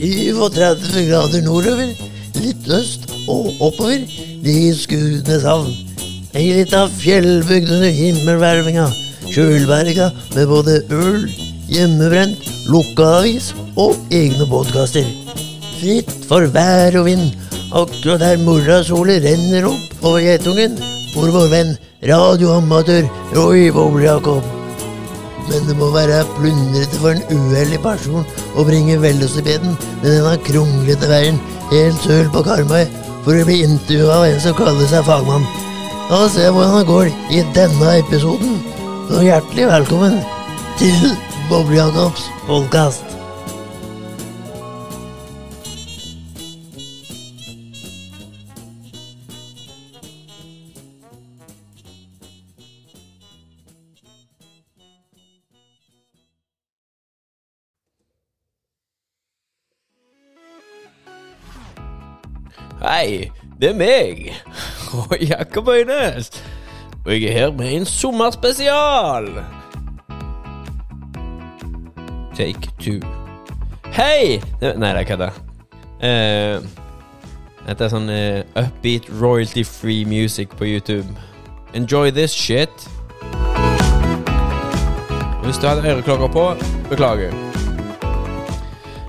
37 grader nordover, litt øst og oppover, de Skudeneshavn. Ei lita fjellbygd under himmelhvelvinga, Kjølberga med både øl, hjemmebrent, lukka avis og egne podkaster. Fritt for vær og vind, akkurat der morrasolet renner opp over Geitungen, hvor vår venn radioamatør Roy Boble-Jakob. Men det må være plundrete for en uheldig person å bringe velocipeden med denne kronglete veien helt søl på Karmøy for å bli intervjua av en som kaller seg fagmann. La oss se hvordan det går i denne episoden. Og hjertelig velkommen til Boble-Jacobs podkast. Hei, det er meg, og Jakob Øynes. Og jeg er her med en sommerspesial. Take two. Hei! Nei, det er kødda. Uh, dette er sånn uh, upbeat, royalty-free music på YouTube. Enjoy this shit. Hvis du hadde øreklokker på, beklager.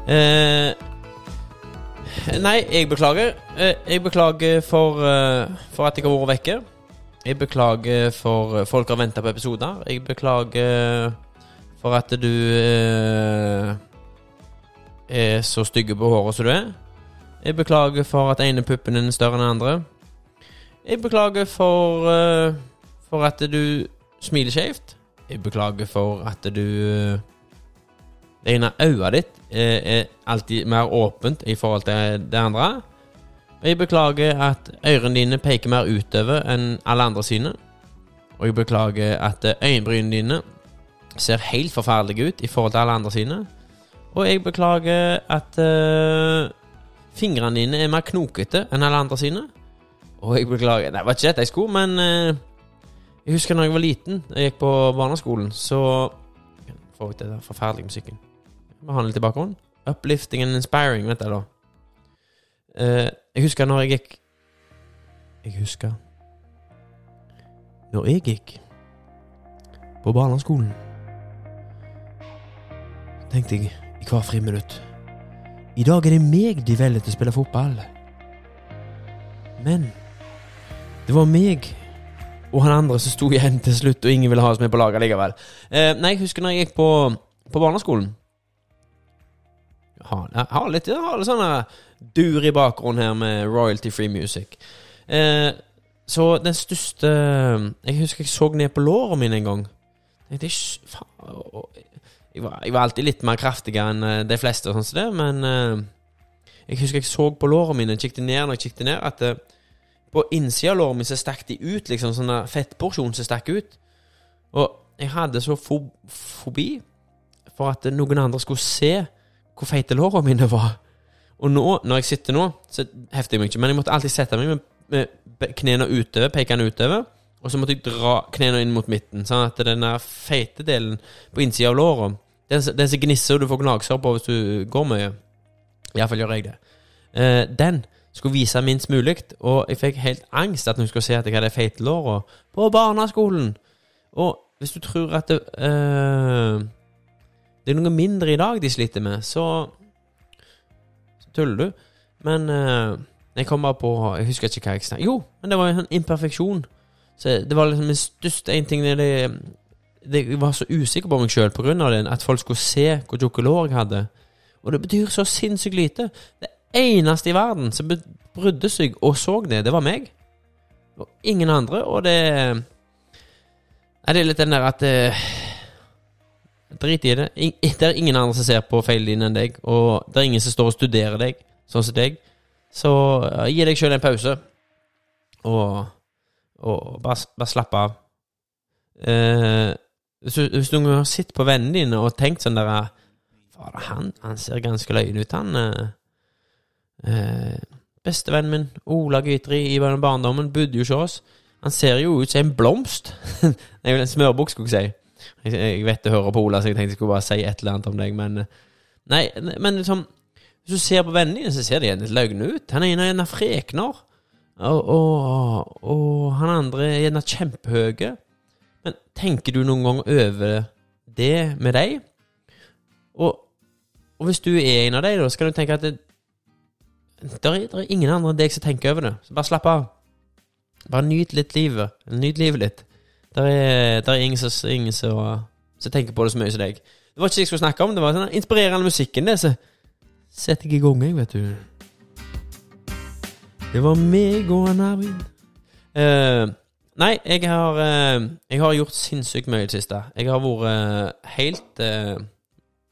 Eh, Nei, jeg beklager. Eh, Jeg beklager for, eh, for at jeg har vært vekke. Jeg beklager for eh, folk har venta på episoder. Jeg beklager for at du er så stygge på håret som du er. Jeg beklager for at ene puppen din er større enn den andre. Jeg beklager for, for at du smiler skjevt. Jeg beklager for at du det ene øyet ditt er, er alltid mer åpent i forhold til det andre. Og jeg beklager at ørene dine peker mer utover enn alle andre sine. Og jeg beklager at øyenbrynene dine ser helt forferdelige ut i forhold til alle andre sine. Og jeg beklager at uh, fingrene dine er mer knokete enn alle andre sine. Og jeg beklager Det var ikke dette jeg skulle, men uh, jeg husker da jeg var liten, jeg gikk på barneskolen, så Får ut den forferdelige musikken. Vi har den litt i bakgrunnen. Uplifting and inspiring, vet jeg da. Eh, jeg husker når jeg gikk Jeg husker Når jeg gikk på barneskolen, tenkte jeg i hver friminutt I dag er det meg de velger til å spille fotball. Men det var meg og han andre som sto igjen til slutt, og ingen ville ha oss med på laget likevel. Eh, nei, jeg husker når jeg gikk på, på barneskolen jeg har litt, har litt sånn dur i bakgrunnen her med royalty free music. Eh, så den største Jeg husker jeg så ned på lårene mine en gang. Jeg, tenkte, faen, jeg, var, jeg var alltid litt mer kraftigere enn eh, de fleste, sånn som det, men eh, jeg husker jeg så på lårene mine, kikket ned når jeg kikket ned, at eh, på innsida av lårene mine så stakk de ut, liksom sånn fettporsjon som stakk ut. Og jeg hadde så fo fobi for at noen andre skulle se hvor feite lårene mine var. Og nå, når jeg sitter nå, så hefter jeg meg ikke, men jeg måtte alltid sette meg med, med knærne utover, pekene utover, og så måtte jeg dra knærne inn mot midten, sånn at den feite delen på innsida av låra Den, den som gnisser og du får gnagsår på hvis du går mye, iallfall gjør jeg det, eh, den skulle vise minst mulig, og jeg fikk helt angst at hun skulle se at jeg hadde feite låra på barneskolen. Og hvis du tror at det, eh, det er noe mindre i dag de sliter med, så, så tuller du. Men eh, jeg kom bare på Jeg husker ikke hva jeg snakket Jo, men det var en sånn imperfeksjon. Så det var liksom min største en ting det, det, Jeg var så usikker på meg sjøl pga. det, at folk skulle se hvor tjukke lår jeg hadde. Og det betyr så sinnssykt lite. Det eneste i verden som brydde seg og så det, det var meg. Og ingen andre. Og det Nei, det er litt den der at eh, Drit i det. Det er ingen andre som ser på feilene dine enn deg, og det er ingen som står og studerer deg, sånn som deg. Så uh, gi deg sjøl en pause, og, og bare, bare slapp av. Uh, hvis, du, hvis har sett på vennene dine og tenkt sånn der Fader, han, han ser ganske løyen ut, han. Uh, Bestevennen min, Ola Gytri, i barndommen, bodde jo hos oss. Han ser jo ut som en blomst. Nei, en smørbukk, skulle jeg si. Jeg, vet det hører på Ola, så jeg tenkte jeg skulle bare si et eller annet om deg, men Nei, men liksom Hvis du ser på vennene dine, så ser de gjerne litt løgne ut. Han ene er gjerne frekner. Og, og, og han andre er gjerne kjempehøye. Men tenker du noen gang over det med deg? Og, og hvis du er en av dem, da skal du tenke at det, der er, der er ingen andre enn deg som tenker over det. Så bare slapp av. Bare nyt litt livet. Nyt livet litt. Der er, der er ingen, som, ingen som, som tenker på det så mye som deg. Det var ikke det jeg skulle snakke om. Det var sånn inspirerende musikken. Det, så setter jeg i gang, jeg, vet du. Det var meg og Arvid. Eh, nei, jeg har, eh, jeg har gjort sinnssykt mye i det siste. Jeg har vært eh, helt uh,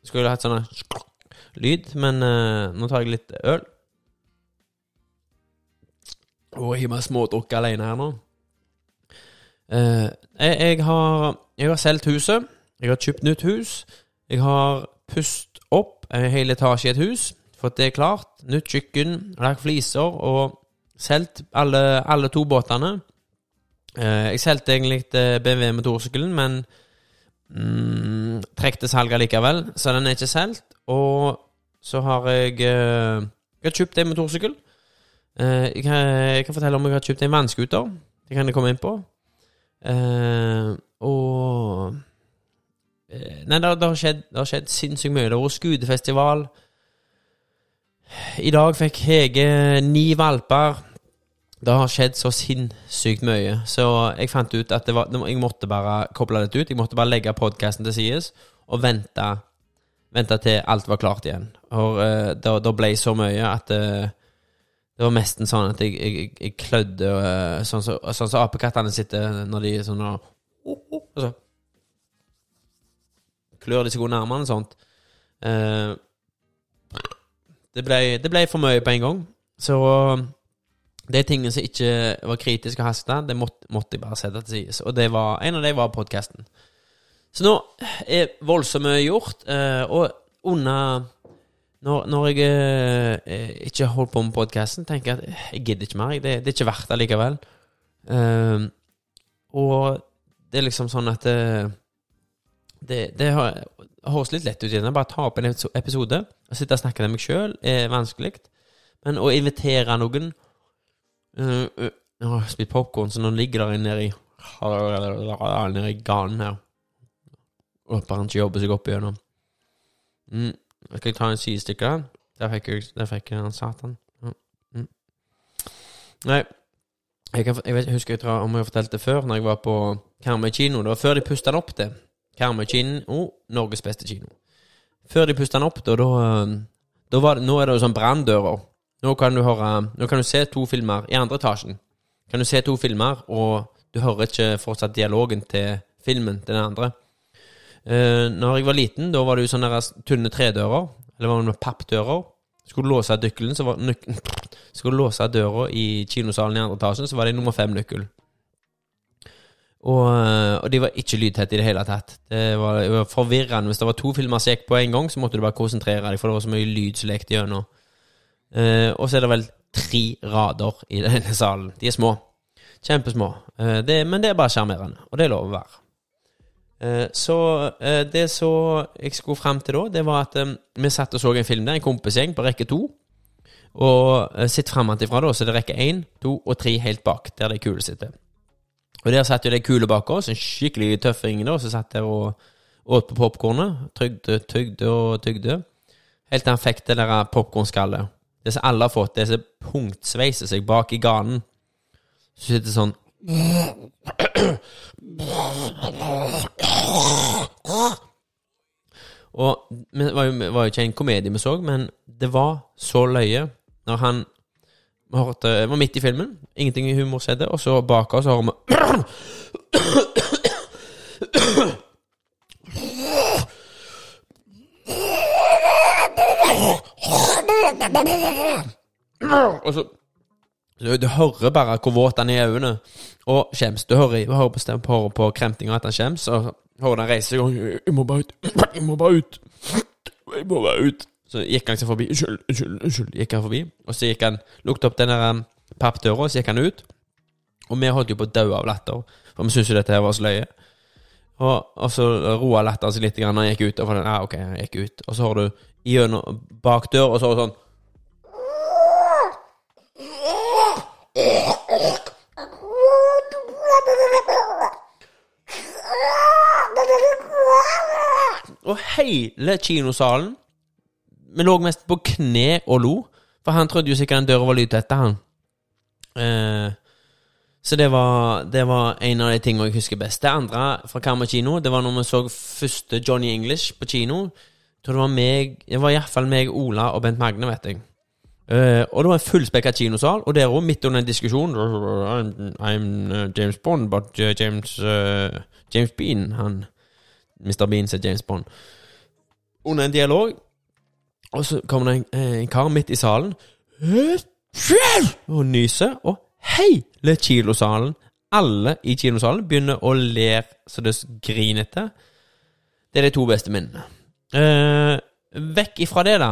Skulle hatt sånn lyd, men nå tar jeg litt øl. Og jeg har smådrukket alene her nå. Eh, jeg, jeg har Jeg har solgt huset. Jeg har kjøpt nytt hus. Jeg har pust opp en hel etasje i et hus. Fått det klart. Nytt kjøkken, lagt fliser og solgt alle, alle to båtene. Eh, jeg solgte egentlig eh, BMW motorsykkelen, men mm, trekte salget likevel, så den er ikke solgt. Og så har jeg, jeg har kjøpt en motorsykkel. Jeg, kan, jeg kan fortelle om jeg har kjøpt en vannskuter. Det kan jeg komme inn på. Eh, og eh, Nei, det, det, har skjedd, det har skjedd sinnssykt mye. Det har vært skudefestival. I dag fikk Hege ni valper. Det har skjedd så sinnssykt mye, så jeg fant ut at det var, jeg måtte bare koble dette ut. Jeg måtte bare legge podkasten til sides og vente, vente til alt var klart igjen. Og uh, det, det ble så mye at uh, det var nesten sånn at jeg, jeg, jeg klødde og Sånn som så, sånn så apekattene sitter når de sånn og, og så klør de seg under armene og sånt. Eh, det, ble, ble for mye på en gang. Så de tingene som ikke var kritiske og hasta, det måtte, måtte, jeg bare sette til side. Og var, en av dem var podkasten. Så nå er voldsomt mye gjort, eh, og under når, når, jeg eh, ikke holder på med podkasten, tenker jeg at jeg gidder ikke mer. Det, det er ikke verdt det likevel. Um, og det er liksom sånn at uh, det, det høres litt lett ut igjen. Bare ta opp en episode og sitte og snakke med meg sjøl er vanskelig. Men å invitere noen uh, uh, Jeg har spist popkorn, så nå ligger der nede i Nede i ganen her. Håper han ikke jobber seg opp igjennom. Mm. Skal jeg ta en sidestykke der? Fikk der fikk jeg han satan. Mm. Nei, jeg, kan, jeg, vet, jeg husker jeg tror, om jeg har fortalt det før, når jeg var på Karmøy kino. Det var før de pusta den opp til Karmøy kino, Norges beste kino. Før de pusta den opp, da, da, da var det, Nå er det jo sånn branndører. Nå kan du høre Nå kan du se to filmer i andre etasjen. Kan du se to filmer, og du hører ikke fortsatt dialogen til filmen til den andre. Uh, når jeg var liten, da var det jo sånne tynne tredører, eller var det noen pappdører. Skulle låse dykkelen, så var nøk Skulle låse døra i kinosalen i andre etasjen, så var det nummer fem-nøkkel. Og, og, de var ikke lydtette i det hele tatt. Det var, det var, forvirrende. Hvis det var to filmer som gikk på en gang, så måtte du bare konsentrere deg, for det var så mye lyd som lekte gjennom. Uh, og så er det vel tre rader i denne salen. De er små. Kjempesmå. Uh, det, men det er bare sjarmerende, og det er lov å være. Uh, så det så jeg skulle fram til da, det var at um, vi satt og så en film der, en kompisgjeng på rekke to. Og sitt framantifra, da, så det er rekke én, to og tre helt bak, der de kule sitter. Og der satt jo de kule bak oss, en skikkelig tøffing da, som satt der og åt på popkornet. Tygde, tygde og tygde. Helt til han fikk det der popkornskallet. Det som alle har fått, det som punktsveiser seg bak i ganen. Så sitter sånn Og det var, jo, var jo ikke en komedie vi så, men det var så løye når han hørte, var midt i filmen, ingenting i humor skjedde, og så bak oss hører vi Og så du, du, hører bare hvor våt han er i øynene, og skjems. Du hører, du hører stemmen på, på kremtinga at han skjems, og hører han reiser seg og 'Jeg må bare ut. Jeg må bare ut. Jeg må bare ut.' Så gikk han seg forbi. 'Unnskyld, unnskyld, unnskyld.' Gikk han forbi, og så gikk han lukket opp den der um, pappdøra, og så gikk han ut. Og vi holdt jo på å dø av latter, for vi syntes jo dette her var så løye. Og, og så roa latteren seg litt og han gikk ut. Og den, ah, ok, han gikk ut Og så hører du gjennom bak dør, og så sånn Og hele kinosalen Vi lå mest på kne og lo, for han trodde jo sikkert den døra var lydtett, han. Eh, så det var, det var en av de tingene jeg husker best. Det andre fra Karma kino, det var når vi så første Johnny English på kino. Jeg tror det var meg Det var iallfall meg, Ola og Bent Magne, vet jeg. Eh, og det var en fullspekka kinosal, og der òg, midt under en diskusjon I'm, I'm uh, James Bond, but uh, James uh, James Bean, han Mr. Bean sier James Bond. Under en dialog, og så kommer det en, eh, en kar midt i salen og nyser, og hele kinosalen, alle i kinosalen, begynner å le så det griner etter. Det er de to beste minnene. Eh, vekk ifra det, da.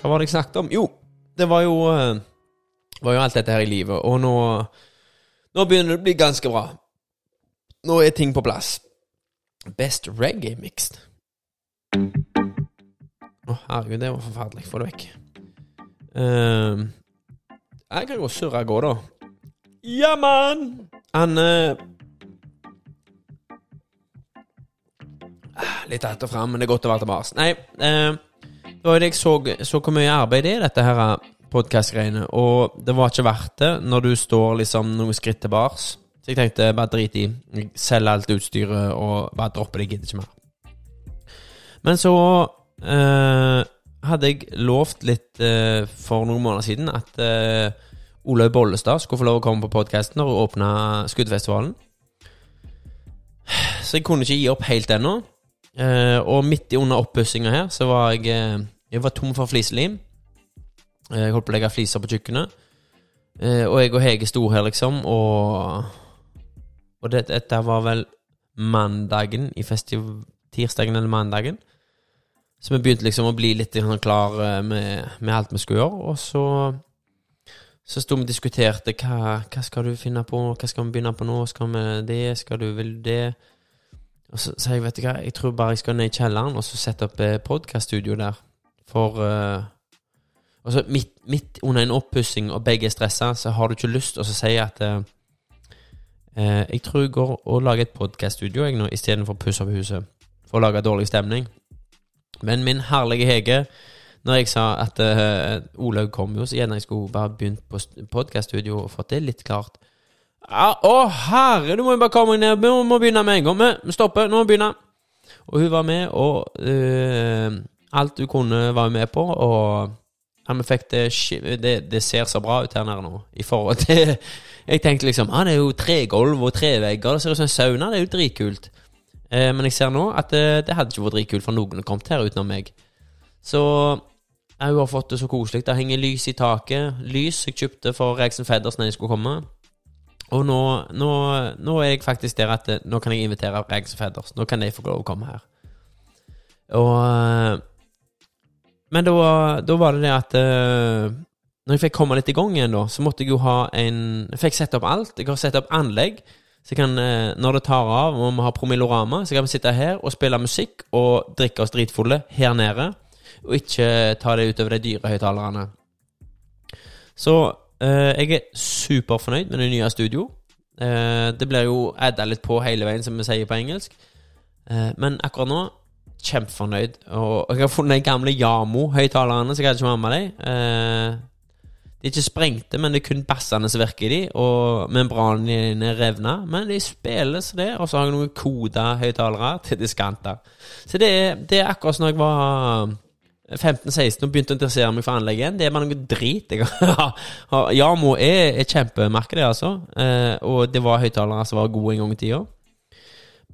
Hva var det jeg snakket om? Jo, det var jo eh, var jo alt dette her i livet, og nå Nå begynner det å bli ganske bra. Nå er ting på plass. Best reggae mixed. Å, herregud, det var forferdelig. Få det vekk. Ehm, jeg kan jo surre av gårde. Ja, mann! Han ah, Litt att og fram, men det er godt å være tilbake. Nei, det var jeg så, så hvor mye arbeid det er i dette her podkast-greiene, og det var ikke verdt det når du står liksom noen skritt til bars. Så jeg tenkte bare drit i. Selg alt utstyret og bare droppe det. Jeg gidder ikke mer. Men så eh, hadde jeg lovt litt eh, for noen måneder siden at eh, Olaug Bollestad skulle få lov å komme på podkasten når hun åpna Skuddfestivalen. Så jeg kunne ikke gi opp helt ennå. Eh, og midt i under oppussinga her så var jeg eh, Jeg var tom for fliselim. Eh, Jeg holdt på å legge fliser på kjøkkenet. Eh, og jeg og Hege sto her, liksom, og Og det, dette var vel mandagen i festiv... Tirsdagen eller mandagen. Så vi begynte liksom å bli litt klar med, med alt vi skulle gjøre. Og så Så sto vi og diskuterte hva, hva skal du finne på, hva skal vi begynne på nå, skal vi det, skal du vil det? Og så sa jeg, vet du hva, jeg tror bare jeg skal ned i kjelleren og så sette opp eh, podkaststudio der. For eh, Og så midt, midt under en oppussing, og begge er stressa, så har du ikke lyst til å si at eh, eh, Jeg tror jeg går og lager et podkaststudio jeg nå, istedenfor å pusse opp huset. For å lage dårlig stemning. Men min herlige Hege, når jeg sa at uh, Olaug kom jo, så gjerne jeg skulle bare begynt på podkaststudio og fått det litt klart. Ja, å herre, du må jo bare komme ned. Vi må, begynne med en gang. Vi- stopper, nå må vi begynne. Og hun var med, og øh, alt hun kunne, var hun med på. Og ja, vi fikk det, det Det ser så bra ut her nede nå. I forhold til Jeg tenkte liksom ah, det er jo tregulv og trevegger. Det ser ut som en sauna. Det er jo dritkult. Eh, men jeg ser nå at det, det hadde ikke vært dritkult for noen å komme her utenom meg. Så ja, hun har fått det så koselig. Det henger lys i taket. Lys jeg kjøpte for Reksen Fedders når jeg skulle komme. Og nå, nå, nå er jeg faktisk der at eh, nå kan jeg invitere Regs og Fedders. Nå kan de få lov å komme her. Og eh, Men da, var det det at eh, Når jeg fikk komme litt i gang igjen, da, så måtte jeg jo ha en Jeg fikk sette opp alt. Jeg har sett opp anlegg. Så kan, når det tar av og vi har promillorama, så kan vi sitte her og spille musikk og drikke oss dritfulle her nede. Og ikke ta det utover de dyre høyttalerne. Så jeg er superfornøyd med det nye studio. Eh, det blir jo adda litt på hele veien, som vi sier på engelsk. Eh, men akkurat nå kjempefornøyd. Og jeg har funnet de gamle Yamo-høyttalerne, så jeg hadde ikke med meg dem. Eh, de er ikke sprengte, men det er kun bassene som virker i de, og membranene revna. Men de spiller så det, og så har jeg noen koda høyttalere til diskanter. Så det er, det er akkurat som når jeg var 15-16 og begynte å interessere meg for anlegg igjen. Det er bare noe drit. Har- er, et kjempemerke, det, altså. Eh, og det var høyttalere som var gode en gang i tida.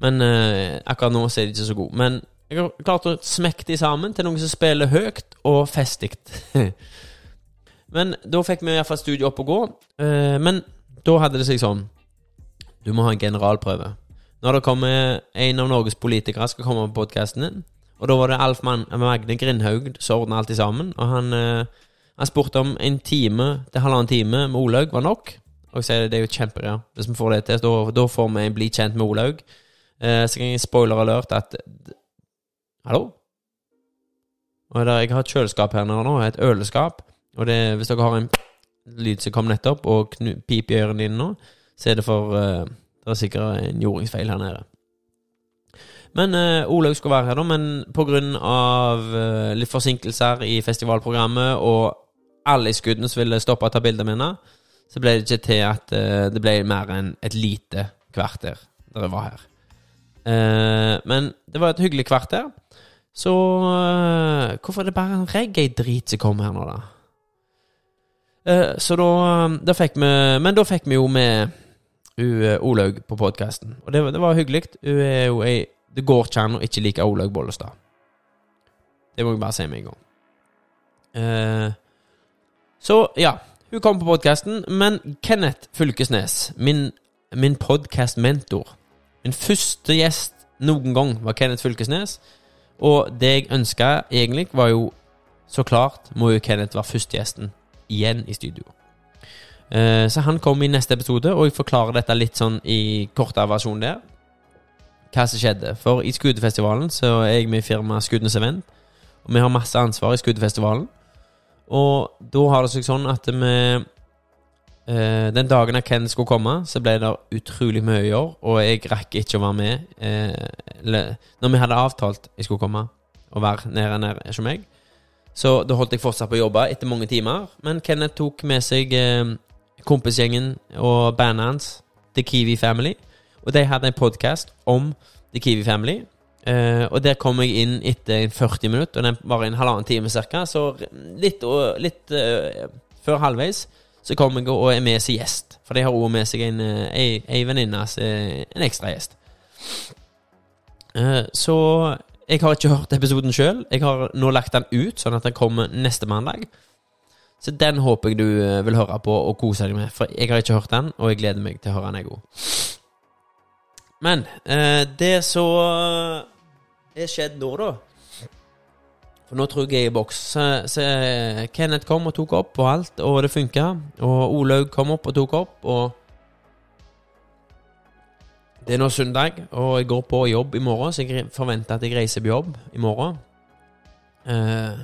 Men eh, akkurat nå så er de ikke så gode. Men jeg har klart å smekke de sammen til noen som spiller høyt og festig. men da fikk vi iallfall studiet opp og gå. Eh, men da hadde det seg sånn Du må ha en generalprøve. Når det kommer en av Norges politikere skal komme på podkasten din, og da var det Alf Man Magne Grindhaug som ordna alt sammen, og han, eh, han spurte om en time til halvannen time med Olaug var nok. Og jeg sier det er jo kjempebra. Hvis vi får det til, da, da får vi en bli kjent med Olaug. Eh, så kan jeg spoiler alert at Hallo? Og jeg har et kjøleskap her nå, et øleskap. Og det, hvis dere har en lyd som kom nettopp, og pip i ørene dine nå, så er det for eh, Det er sikkert en jordingsfeil her nede. Men uh, Olaug skulle være her, da, men pga. Uh, litt forsinkelser i festivalprogrammet og alle i skuddene som ville stoppe og ta bilder henne, så ble det ikke til at uh, det ble mer enn et lite kvarter der jeg var her. Uh, men det var et hyggelig kvarter. Så uh, hvorfor er det bare en reggae-drit som kommer her nå, da? så da, da fikk vi Men da fikk vi jo med Olaug på podkasten, og det, det var hyggelig. Hun er jo ei det går ikke an å ikke like Olaug Bollestad. Det må jeg bare si med en gang. Uh, så ja, hun kom på podkasten, men Kenneth Fylkesnes, min, min podkast-mentor Min første gjest noen gang var Kenneth Fylkesnes. Og det jeg ønska egentlig, var jo så klart må jo Kenneth være førstegjesten igjen i studio. Uh, så han kommer i neste episode, og jeg forklarer dette litt sånn i kortere versjon der hva som skjedde. For i Skuddefestivalen så er jeg med i firmaet Skuddenes Event. Og vi har masse ansvar i Skuddefestivalen. Og da har det seg sånn at vi eh, Den dagen Ken skulle komme, så ble det utrolig mye å gjøre, og jeg rakk ikke å være med. Eh, når vi hadde avtalt jeg skulle komme og være nede nede hos meg. Så da holdt jeg fortsatt på å jobbe etter mange timer. Men Kenneth tok med seg eh, kompisgjengen og bandet hans, The Kiwi Family. Og de hadde en podkast om The Kiwi Family. Uh, og der kom jeg inn etter 40 minutter, og den var en halvannen time ca. Så litt, og, litt uh, før halvveis så kom jeg og er med som gjest. For de har også med seg en, uh, ei, ei venninne, en ekstra gjest. så jeg har ikke hørt episoden sjøl. Jeg har nå lagt den ut, sånn at den kommer neste mandag. Så den håper jeg du vil høre på og kose deg med. For jeg har ikke hørt den, og jeg gleder meg til å høre den, jeg òg. Men eh, det som er skjedd nå, da For nå tror jeg jeg er i boks. Så Kenneth kom og tok opp og alt, og det funka. Og Olaug kom opp og tok opp, og Det er nå søndag, og jeg går på jobb i morgen, så jeg forventer at jeg reiser på jobb i morgen. Eh,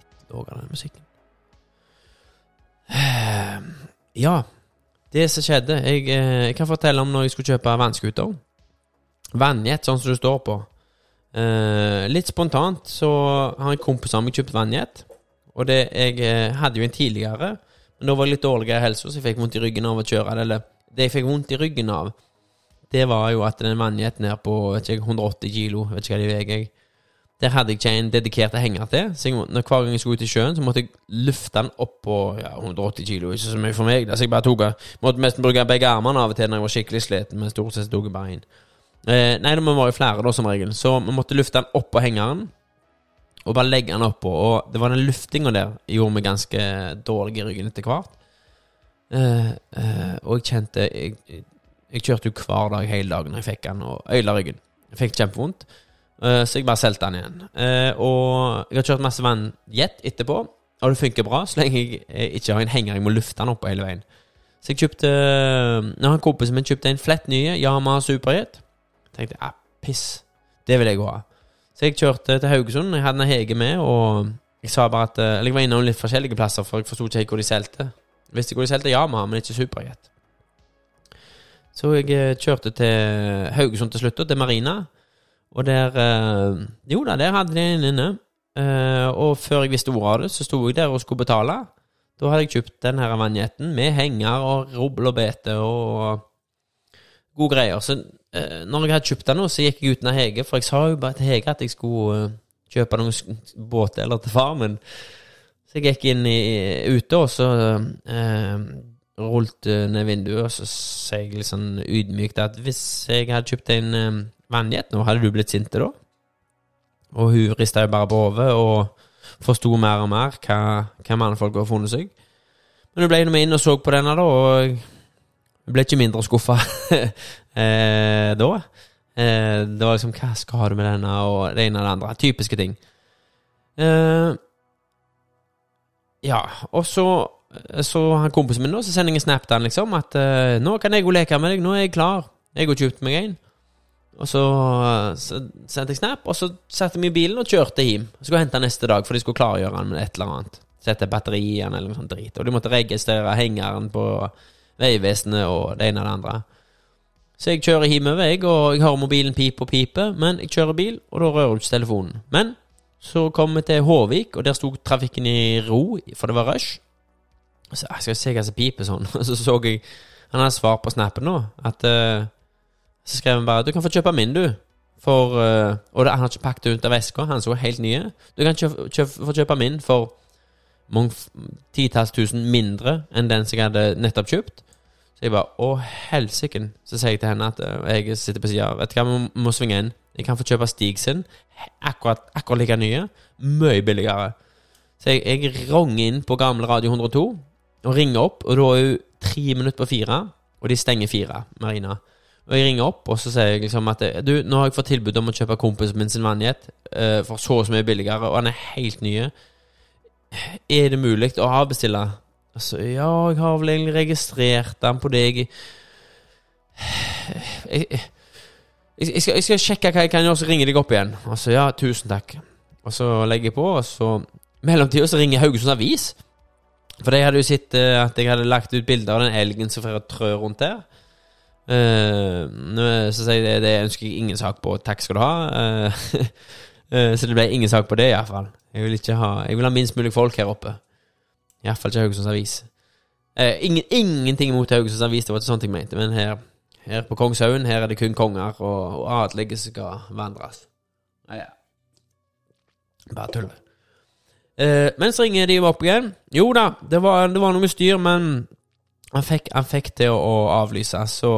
litt lavere musikken. Eh, ja. Det som skjedde jeg, eh, jeg, kan fortelle om når jeg skulle kjøpe vannskuter. Vannjet, sånn som det står på. Eh, litt spontant så har en kompis av meg kjøpt vannjet. Og det, jeg eh, hadde jo en tidligere, men da var jeg litt dårligere i helsa, så jeg fikk vondt i ryggen av å kjøre det. Eller det jeg fikk vondt i ryggen av, det var jo at den vannjeten her på vet ikke, 180 kilo, vet ikke hva de veier. Der hadde jeg ikke en dedikert henger til. Så jeg, når hver gang jeg skulle ut i sjøen, så måtte jeg løfte den opp på ja, 180 kilo. Ikke så mye for meg. Så jeg bare tok Måtte nesten bruke begge armene av og til når jeg var skikkelig sliten, men stort sett tok jeg bare én. Eh, nei, det må være flere, da, som regel. Så vi måtte løfte den opp på hengeren. Og bare legge den oppå. Og det var den luftinga der gjorde meg ganske dårlig i ryggen etter hvert. Eh, eh, og jeg kjente jeg, jeg, kjørte jo hver dag hele dagen når jeg fikk den, og øyla ryggen. Jeg fikk kjempevondt. Uh, så jeg bare solgte den igjen. Uh, og jeg har kjørt masse vannjet etterpå, og det funker bra så lenge jeg eh, ikke har en henger jeg må lufte den opp hele veien. Så jeg kjøpte Når han kompisen min kjøpte en flett nye Yamaha Superjet, tenkte ah, piss, det vil jeg ha. Så jeg kjørte til Haugesund. Jeg hadde en Hege med, og jeg sa bare at Eller jeg var innom litt forskjellige plasser, for jeg forsto ikke hvor de solgte. Visste hvor de solgte Yamaha, men ikke Superjet. Så jeg kjørte til Haugesund til slutt, og til Marina. Og der eh, Jo da, der hadde de en inne. Eh, og før jeg visste ordet av det, så sto jeg der og skulle betale. Da hadde jeg kjøpt den her vanjetten med henger og rubbel og bete og gode greier. Så eh, når jeg hadde kjøpt den nå, så gikk jeg uten av Hege, for jeg sa jo bare til Hege at jeg skulle kjøpe noen båtdeler til far min. Så jeg gikk inn i, ute, og så eh, rullet ned vinduet, og så sa jeg litt sånn ydmykt at hvis jeg hadde kjøpt en vannjet. Nå hadde du blitt sint da? Og hun rista jo bare på hodet og forsto mer og mer hva, hva mannfolk har funnet seg. Men hun ble med inn og så på denne, da, og hun ble ikke mindre skuffa eh, da. Eh, det var liksom Hva skal du med denne, og det ene og det andre. Typiske ting. Eh, ja, og så så han kompisen min, da, så sender jeg en snap til han liksom at uh, 'Nå kan jeg gå leke med deg. Nå er jeg klar. Jeg har kjøpt meg en.' Og så, så sendte jeg snap, og så satte vi i bilen og kjørte hjem. Skulle hente neste dag, for de skulle klargjøre den med et eller annet. sette batterien eller noe sånt drit. Og de måtte registrere hengeren på Vegvesenet og det ene og det andre. Så jeg kjører hjemover, og jeg har mobilen pipe og pipe, men jeg kjører bil, og da rører du ikke telefonen. Men så kom vi til Håvik, og der sto trafikken i ro, for det var rush. Så jeg skal se hva som piper sånn. Og så så jeg Han hadde svar på snappen nå, at eh, Så skrev han bare 'Du kan få kjøpe min, du'. For uh, Og det, han har ikke pakket det ut av veska, han så helt nye. Du kan kjøpe, kjøpe, få kjøpe min for titalls tusen mindre enn den som jeg hadde nettopp kjøpt. Så jeg bare Å, helsike. Så sier jeg til henne at uh, jeg sitter på sida. Vet du hva, vi må, må svinge inn. Jeg kan få kjøpe Stig sin. Akkurat, akkurat like nye. Mye billigere. Så jeg, jeg ronger inn på gamle Radio 102 og ringer opp, og da er hun tre minutter på fire, og de stenger fire, Marina. Og jeg ringer opp, og så sier jeg liksom at Du, nå har jeg fått tilbud om å kjøpe kompisen min sin vannjet uh, for så og så mye billigere, og han er helt nye. Er det mulig å avbestille? Altså, ja, jeg har vel egentlig registrert den på deg. Jeg, jeg, jeg, skal, jeg skal sjekke hva jeg kan gjøre, så ringer jeg deg opp igjen. Altså, ja, tusen takk. Og så legger jeg på, og så mellomtida så ringer Haugesunds Avis. For de hadde jo sett eh, at jeg hadde lagt ut bilder av den elgen som får trø rundt der. Nå- så sier jeg det, det ønsker jeg ingen sak på. Takk skal du ha. Uh, uh, så det ble ingen sak på det, iallfall. Jeg vil ikke ha Jeg vil ha minst mulig folk her oppe. Iallfall ikke Haugesunds Avis. Ingen, ingenting imot Haugesunds Avis, det var ikke sånt jeg mente, men her, her på Kongshaugen her er det kun konger og, og adelige som skal vandres. Nei, ja. Bare tull. Men så ringer de opp igjen. Jo da, det var, det var noe styr, men han fikk, han fikk det å, å avlyse, så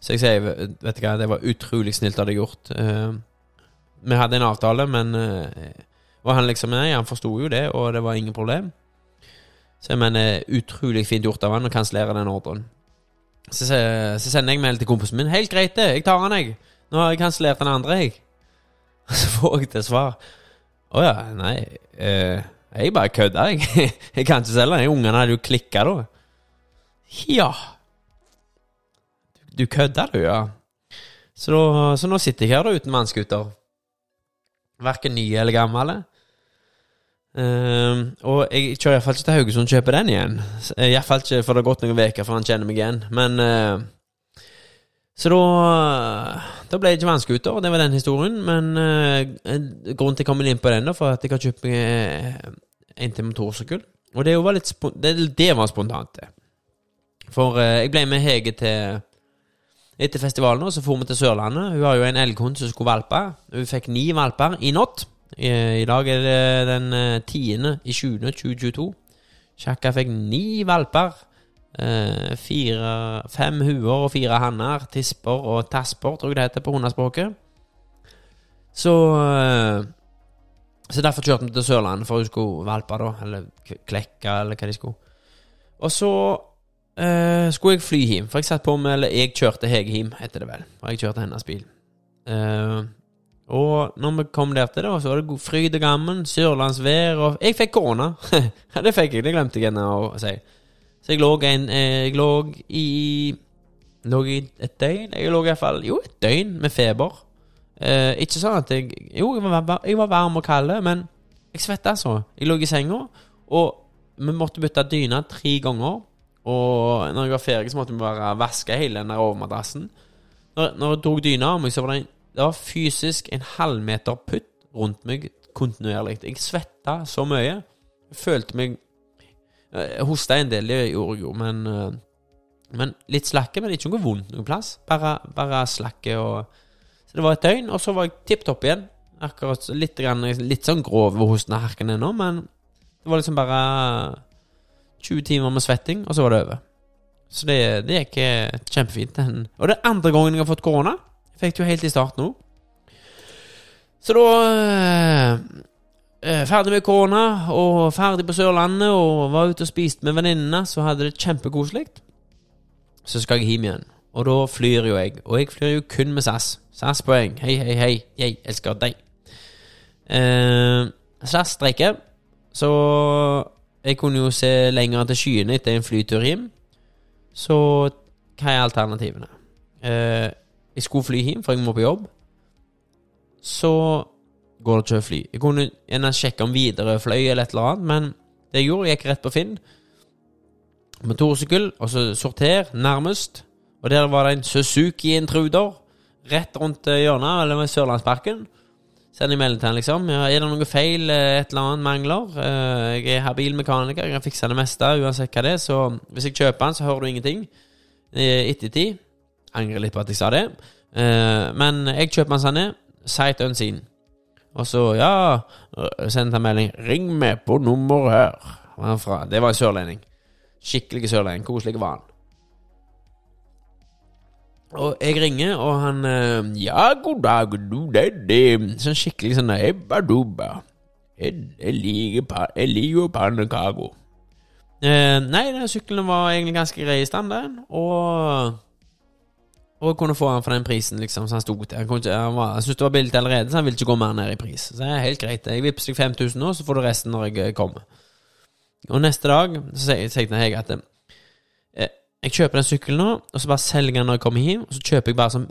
Så jeg sier, vet du hva, det var utrolig snilt av deg gjort. Uh, vi hadde en avtale, men uh, Og han liksom Nei, han forsto jo det, og det var ingen problem. Så jeg mener, utrolig fint gjort av han å kansellere den ordren. Så, så, så sender jeg mail til kompisen min. Helt greit, det. Jeg tar han, jeg. Nå har jeg kansellert den andre, jeg. Så får jeg til svar. Å ja, nei Uh, Jeg bare kødda, jeg. jeg kan ikke selge den. Ungene hadde jo klikka da. Ja. Du, kødda, du, ja. Så, da, så nå sitter jeg her da uten vannskuter. Verken ny eller gammel. Ehm, og jeg kjører iallfall ikke til Haugesund og kjøper den igjen. Iallfall ikke for det har gått noen uker før han kjenner meg igjen. Men uh, Så da Da ble det ikke vannskuter, det var den historien. Men uh, grunnen til jeg kom inn på den, da, for at jeg har kjøpt meg eh, en til motorsykkel. Og det var litt det, det var spontant, det. For eh, jeg ble med Hege til etter festivalen, og så for vi til Sørlandet. Hun har jo en elghund som skulle valpe. Hun fikk ni valper i natt. I, I dag er det den tiende i 20. 2022. Sjakka fikk ni valper. Eh, fire, fem huer og fire hanner. Tisper og tasper, tror jeg det heter på hundespråket. Så eh, Så derfor kjørte vi til Sørlandet, for hun skulle valpe, da. Eller klekke, eller hva de skulle. Og så eh, skulle jeg fly hjem, for jeg satt på med Eller jeg kjørte Hege hjem, heter det vel. For jeg kjørte hennes bil. Uh, og når vi kom der til, da, så var det god fryd og gammen, sørlandsvær og Jeg fikk korona! Det fikk jeg, det glemte jeg ennå å si. Så jeg lå en eh, Jeg lå i Lå i et døgn? Jeg lå iallfall Jo, et døgn med feber. Eh, ikke sånn at jeg Jo, jeg var, jeg var varm og kald, men jeg svetta altså. Jeg lå i senga, og vi måtte bytte dyne tre ganger. Og når jeg var ferdig, så måtte vi bare vaske hele den der overmadrassen. Når, når jeg tok dyna av meg, så var det, en, det var fysisk en halvmeter putt rundt meg kontinuerlig. Jeg svetta så mye. Jeg følte meg Jeg hosta en del, det gjorde jeg jo, men eh, Men litt slakke, men ikke noe vondt noen plass. Bare, bare slakke og Så det var et døgn, og så var jeg tipp topp igjen. Akkurat litt, grann, litt sånn grov hos og herken ennå, men det var liksom bare 20 timer med svetting, og så var det over. Så det, det gikk eh, kjempefint. Og det er andre gangen jeg har fått korona. Fikk det jo helt i starten òg. Så da eh, eh, Ferdig med korona, og ferdig på Sørlandet, og var ute og spiste med venninnene, så hadde det kjempekoselig. Så skal jeg hjem igjen, og da flyr jo jeg. Og jeg flyr jo kun med SAS. SAS-poeng. Hei, hei, hei. Jeg elsker deg. Eh, SAS streiker, så jeg kunne jo se lenger til skyene etter en flytur hjem. Så hva er alternativene? Eh, jeg skulle fly hjem, for jeg må på jobb. Så går det ikke å fly. Jeg kunne gjerne sjekke om Widerøe fløy eller et eller annet, men Det jeg gjorde, jeg gikk rett på Finn. Motorsykkel, og så sorter nærmest. Og der var det en Suzuki Intruder rett rundt eh, hjørnet, eller ved Sørlandsparken. Send en melding til han, liksom. Ja, er det noe feil, eh, et eller annet mangler? Eh, Jeg er habil mekaniker, jeg kan fikse det meste, uansett hva det er. Så hvis jeg kjøper den, så hører du ingenting. Ettertid Angrer litt på at jeg sa det. Eh, Men jeg kjøper den sånn er. Sight unseen. Og så, ja Send en melding 'Ring meg på nummer her'. Det var en sørlending. Skikkelig sørlending. Koselig var han. Og jeg ringer, og han eh, Ja, god dag, du, det, det Sånn skikkelig sånn Ebba dubba. Jeg, jeg liker jeg liker pannekaker. Eh, nei, den sykkelen var egentlig ganske grei i stand, den. Og Og jeg kunne få den for den prisen, liksom, så han sto til. Han, ikke- han, var- han syntes det var billig allerede, så han ville ikke gå mer ned i pris. Så det er helt greit. Jeg vippser deg 5000 nå, så får du resten når jeg eh, kommer. Og neste dag så sier jeg til Hege at eh, jeg kjøper den sykkelen nå, og så bare selger jeg den når jeg kommer hjem. Og så kjøper jeg bare som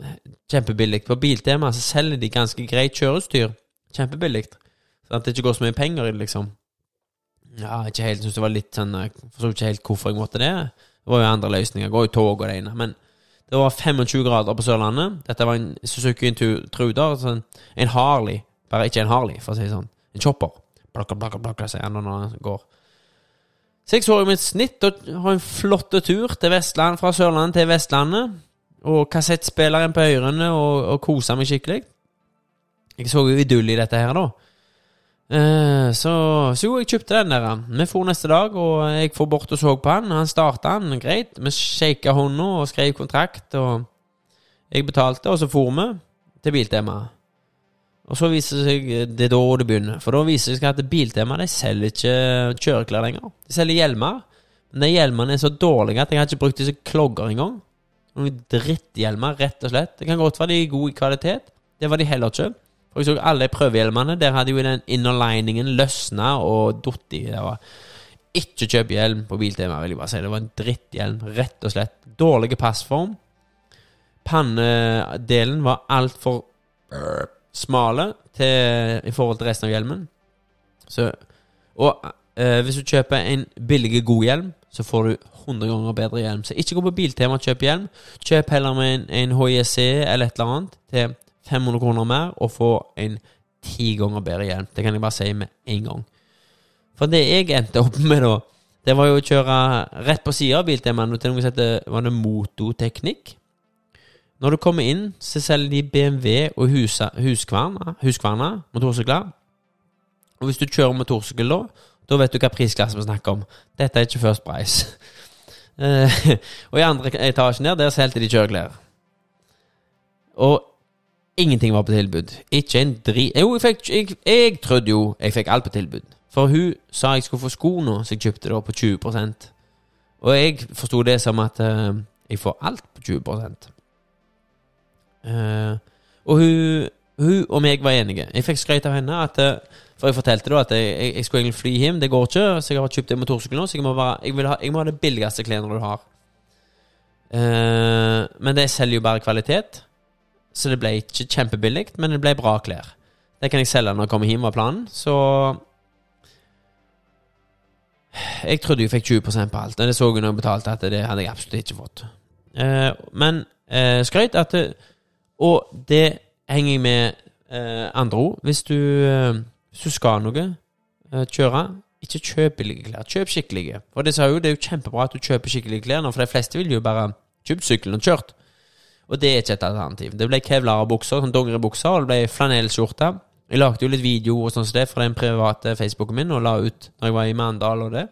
kjempebillig. På Biltema så selger de ganske greit kjøreutstyr. Kjempebillig. Sånn at det ikke går så mye penger i det, liksom. Ja, ikke helt. Syns det var litt sånn Jeg forstod ikke helt hvorfor jeg måtte det. Det var jo andre løsninger. Går jo tog og det ene. Men det var 25 grader på Sørlandet. Dette var en Suzuki Intruder. Sånn, en Harley. Bare ikke en Harley, for å si det sånn. En chopper. Blakka, blakka, blakka, sier han når han går. Jeg så jo mitt snitt og har en flott tur til Vestland, fra Sørlandet til Vestlandet. Og kassettspilleren på ørene og, og kosa meg skikkelig. Jeg så jo idyll i dette her, da. Eh, så, så jo, jeg kjøpte den der. Vi for neste dag, og jeg får bort og så på han. Han starta han greit. Vi shaka hånda og skrev kontrakt, og jeg betalte, og så for vi til Biltema. Og så viser det seg det er da det begynner. For da viser det seg at Biltema de selger ikke kjøreklær lenger. De selger hjelmer. Men de hjelmene er så dårlige at jeg har ikke brukt disse klogger engang. Noen dritthjelmer, rett og slett. Det kan godt være de er gode i kvalitet. Det var de heller ikke. For jeg så alle prøvehjelmene. Der hadde jo den innerliningen løsna og datt i. Det var ikke kjøp hjelm på Biltema, vil jeg bare si. Det var en dritthjelm, rett og slett. Dårlig passform. Pannedelen var altfor smale til, i forhold til resten av hjelmen. Så, og eh, hvis du kjøper en billig, god hjelm, så får du 100 ganger bedre hjelm. Så ikke gå på Biltema og kjøp hjelm. Kjøp heller med en, en HJC eller et eller annet til 500 kroner mer, og få en ti ganger bedre hjelm. Det kan jeg bare si med en gang. For det jeg endte opp med da, det var jo å kjøre rett på sida av Biltemaen til noe var det Mototeknikk. Når du kommer inn, så selger de BMW og Huskvarna, Huskvarna motorsykler. Og hvis du kjører motorsykkel da, da vet du hva prisklasse vi snakker om. Dette er ikke First Price. Eh, og i andre etasjen der, der solgte de kjøreklær. Og ingenting var på tilbud. Ikke en drit Jo, jeg, fikk, jeg, jeg trodde jo jeg fikk alt på tilbud. For hun sa jeg skulle få sko nå, så jeg kjøpte det på 20% Og jeg forsto det som at uh, jeg får alt på 20 Eh, og hun, hun og meg var enige. Jeg fikk skryt av henne at eh, For jeg fortalte da at jeg, jeg, jeg skulle egentlig fly hjem. Det går ikke, så jeg har kjøpt en motorsykkel nå. Så jeg må, være, jeg, ha, jeg må ha det billigste klærne du har. Uh, men det selger jo bare kvalitet. Så det ble ikke kjempebillig, men det ble bra klær. Det kan jeg selge når jeg kommer hjem, var planen. Så Jeg trodde jeg fikk 20 på alt. Men det så jeg når jeg betalte, at det hadde jeg absolutt ikke fått. Uh, men eh, skrøyt at det, Og det henger jeg med eh, andre ord. Hvis du, eh, hvis du skal noe, eh, kjøre, ikke kjøp billige klær. Kjøp skikkelige. For det, jo, det er jo kjempebra at du kjøper skikkelige klær nå, for de fleste vil jo bare kjøpe sykkelen og kjørt. Og det er ikke et alternativ. Det ble kevlar bukser, sånn dongeribukser, og det ble flanellskjorte. Jeg lagde jo litt video og sånn som det fra den private Facebooken min og la ut når jeg var i Mandal og det.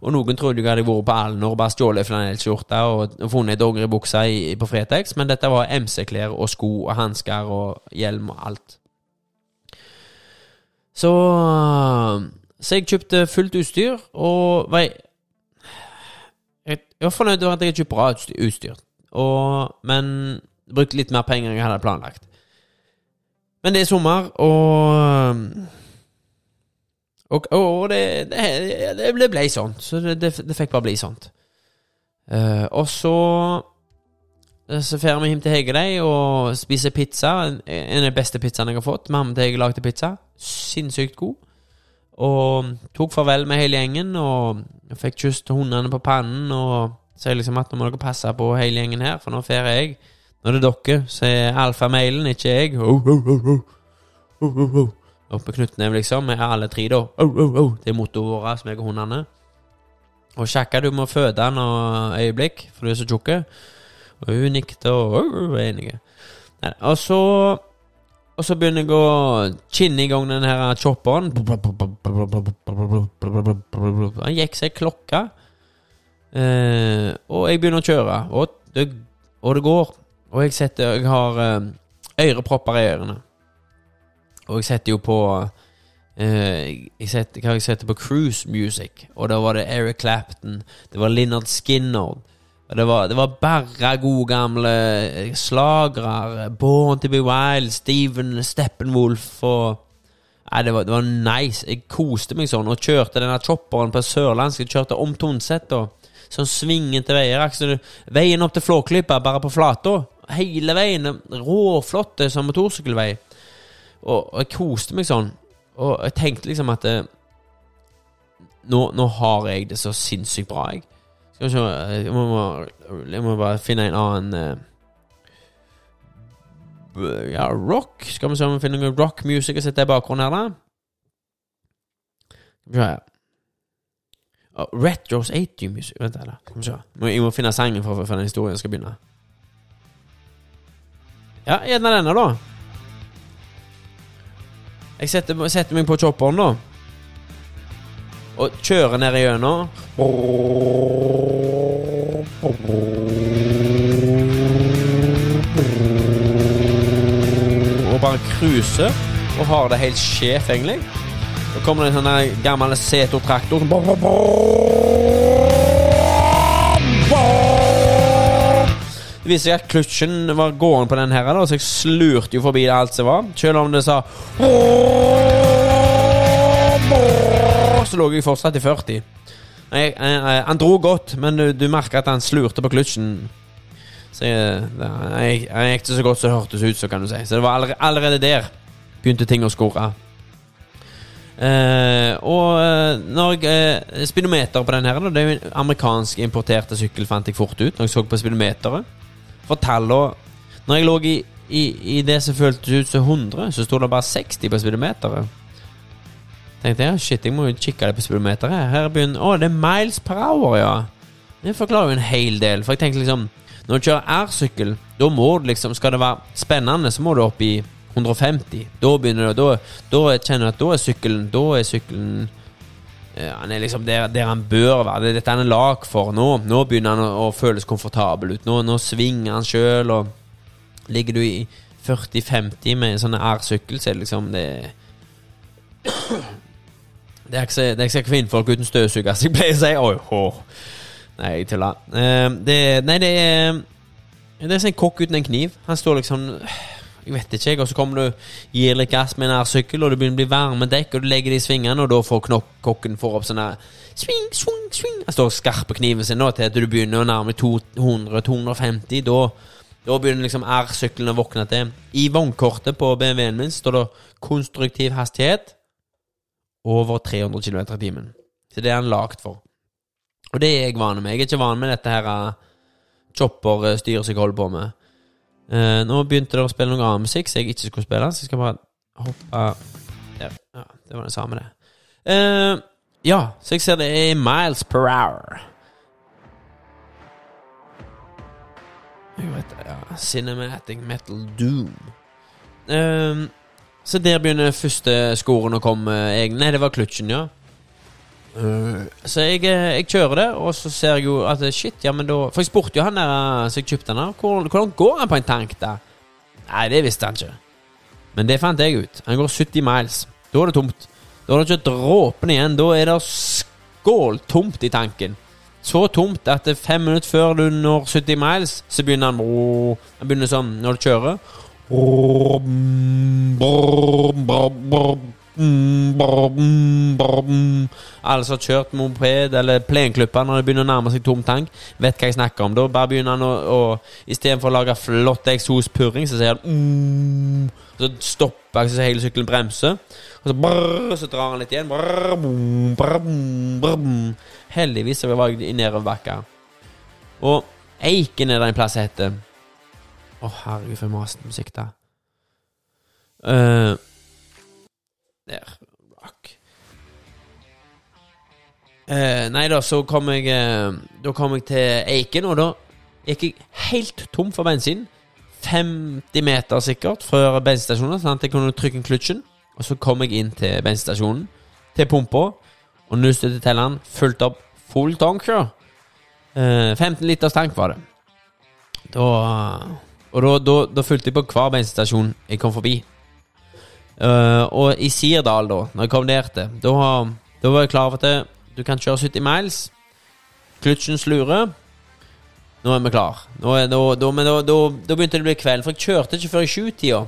Og noen trodde jeg hadde vært på Alnor og bare stjålet flanellskjorte og, funnet dongeribukse på Fretex, men dette var MC-klær og sko og hansker og hjelm og alt. Så Så jeg kjøpte fullt utstyr, og var jeg, jeg var fornøyd med at jeg kjøpte bra utstyr. Og, men brukte litt mer penger enn jeg hadde planlagt. Men det er sommer, og Og, og det, det, det ble sånn. Så det, det, det fikk bare bli sånt. Uh, og så eh, så drar vi hjem til Hege og spiser pizza. En en av de beste pizzaene jeg har fått. Mamma til Hege lagde pizza. Sinnssykt god. Og tok farvel med hele gjengen, og fikk kyss hundene på pannen. Og sier liksom at nå må dere passe på hele gjengen her, for nå drar jeg. Det er dere, så er alfamailen, ikke jeg. Oh, oh, oh, oh. Oh, oh, oh. Oppe knyttneve, liksom. Vi er alle tre, da. Oh, oh, oh. Det er mottoet vårt, meg og hundene. Og Sjakka, du må føde og øyeblikk, for du er så tjukk. Og hun nikket og oh, var enige. Og så Og så begynner jeg å kinne i gang den her chopperen. Han gikk seg klokka. Eh, og jeg begynner å kjøre, og det, og det går. Og jeg setter Jeg har eh, ørepropper i ørene. Og jeg setter jo på eh, jeg setter, Hva jeg setter på cruise music. Og da var det Eric Clapton, det var Linnard Skinner. Og det var, det var bare gode gamle eh, slagere. Born to be wild, Steven Steppenwolf og Nei, det var, det var nice. Jeg koste meg sånn og kjørte denne chopperen på sørlandsk. Jeg kjørte om Tonset, og sånn svingete veier. Altså, veien opp til Flåklypa, bare på flata. Hele veien. Råflott som motorsykkelvei. Og, og jeg koste meg sånn. Og jeg tenkte liksom at eh, nå, nå har jeg det så sinnssykt bra, jeg. Skal vi se Jeg må, jeg må bare finne en annen eh, Ja, rock. Skal vi se om vi finner noe rock music å sette i bakgrunnen her, da. Skal vi se her. Oh, Retros 80 music Vent da. Skal vi se. Jeg må finne sangen for, for den historien skal begynne. Ja, gjerne denne, da. Jeg setter, setter meg på chopperen, da. Og kjører ned igjennom. Og bare cruiser. Og har det helt sjef, egentlig. Så kommer det en sånn gammel Seto-traktor. Viser seg at kløtsjen var gående på den her, da, så jeg slurte jo forbi alt som var. Selv om det sa Så lå jeg fortsatt i 40. Nei, jeg- jeg- han dro godt, men du, du merker at han slurte på kløtsjen. Så jeg, jeg, jeg gikk ikke så godt som det hørtes ut, så kan du si. Så det var allerede, allerede der begynte ting å skåre. Eh, og eh, når jeg eh, Speedometer på den her, det er jo en amerikansk importerte sykkel, fant jeg fort ut når jeg så på speedometeret. For tallene Når jeg lå i, i, i det som føltes ut som 100, så sto det bare 60 på speedometeret. Tenkte jeg, shit, jeg må jo kikke det på speedometeret. Her begynner Å, det er miles per hour, ja. Det forklarer jo en hel del. For jeg tenkte liksom Når du kjører R-sykkel, da må du liksom Skal det være spennende, så må du opp i 150. Da begynner det Da, da kjenner du at da er sykkelen Da er sykkelen Han er liksom der, der han bør være. Det dette han er lag for. Nå, nå begynner han å, å føles komfortabel ut. Nå, nå svinger han sjøl, og ligger du i 40-50 med en sånn R-sykkel, så er det liksom det det er ikke så, det er ikke så kvinnfolk uten støvsuger, som jeg pleier å si. Oi, hå. Nei, jeg tuller. Uh, nei, det er Det er som en kokk uten en kniv. Han står liksom Jeg vet ikke, jeg. Og så kommer du gir litt gass med en R-sykkel, og det begynner å bli varme dekk, og du legger det i svingene, og da får knokk, kokken får opp sånn Sving, sving. swing. Han står skarpe kniven sin nå til at du begynner å nærme 200-250. Da, da begynner liksom R-sykkelen å våkne til. I vognkortet på BMW-en min står det 'konstruktiv hastighet' over 300 km i timen. Så det er han lagd for. Og det er jeg vane med. Jeg er ikke vane med dette her uh, chopper-styret som jeg holder på med. Eh, nå begynte det å spille noe annen musikk som jeg ikke skulle spille, så jeg skal bare hoppe der. Ja, det var det samme, det. Uh, ja, så jeg ser det er miles per hour. Jeg vet ja. Cinematic Metal Doom. Uh, så der begynner første skoren å komme. Nei, det var klutsjen ja. Eh, så jeg, eh, jeg kjører det, og så ser jeg jo at shit, ja, men da For jeg spurte jo han der eh, som jeg kjøpte den av, hvordan, går han på en tank, da? Nei, det visste han ikke. Men det fant jeg ut. Han går 70 miles. Da er det tomt. Da er det ikke dråpen igjen. Da er det skåltomt i tanken. Så tomt at det er fem minutter før du når 70 miles, så begynner han Han begynner sånn når du kjører. Alle som har kjørt moped eller plenklipper når det begynner å nærme seg tom tank, vet hva jeg snakker om. Da bare begynner han å, å Istedenfor å lage flott eksospurring, så sier han mm, Så stopper jeg så hele sykkelen bremser. Og så, brr, så drar han litt igjen. Brr, bom, brr, brrr. Heldigvis så var jeg i nedoverbakka. Og Eiken er det en plass heter Å, herregud, for masete musikk, da. Eh, der. Rock. Eh, nei da, så kom jeg eh, Da kom jeg til Eiken, og da gikk jeg helt tom for bensin. 50 meter sikkert før bensinstasjonen, sånn at jeg kunne trykke klutchen. Og så kom jeg inn til bensinstasjonen, til pumpa, og nuste til telleren. Fulgt opp full tank. Eh, 15 liters tank var det. Da Og da, da, da fulgte jeg på hver bensinstasjon jeg kom forbi. Eh, og i Sirdal, da når jeg kom der til, da, da var jeg klar over at du kan kjøre 70 miles. Klutsjen slurer. Nå er vi klar. Nå er, da, da, men da, begynte det å bli kveld, for jeg kjørte ikke før i sjutida.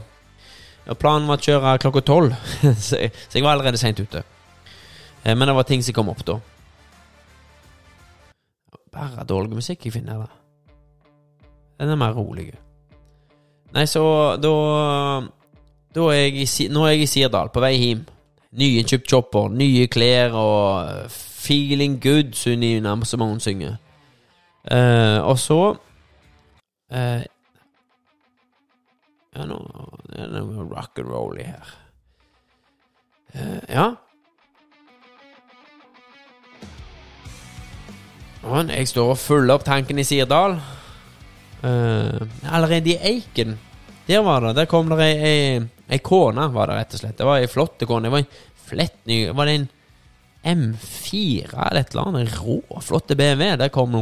Og planen var å kjøre klokka tolv, så, så jeg var allerede seint ute. Uh, men det var ting som kom opp da. Bare dårlig musikk jeg finner, da. Den er mer rolig. Nei, så Da er jeg nå er jeg i Sirdal, på vei hjem. Nyinnkjøpt chopper, nye klær og eh, feeling good, Sunni som hun synger. Uh, og så uh, Ja, nå er det noe rock and roll i her. Uh, ja. Og jeg står og følger opp tanken i Sirdal. Allerede i Eiken Der var det. Der kom det ei, ei, kone, var det rett og slett. Det var ei flott kone. Det var en flett ny Var det en M4 eller et eller annet? Rå, flott BMW. Der kom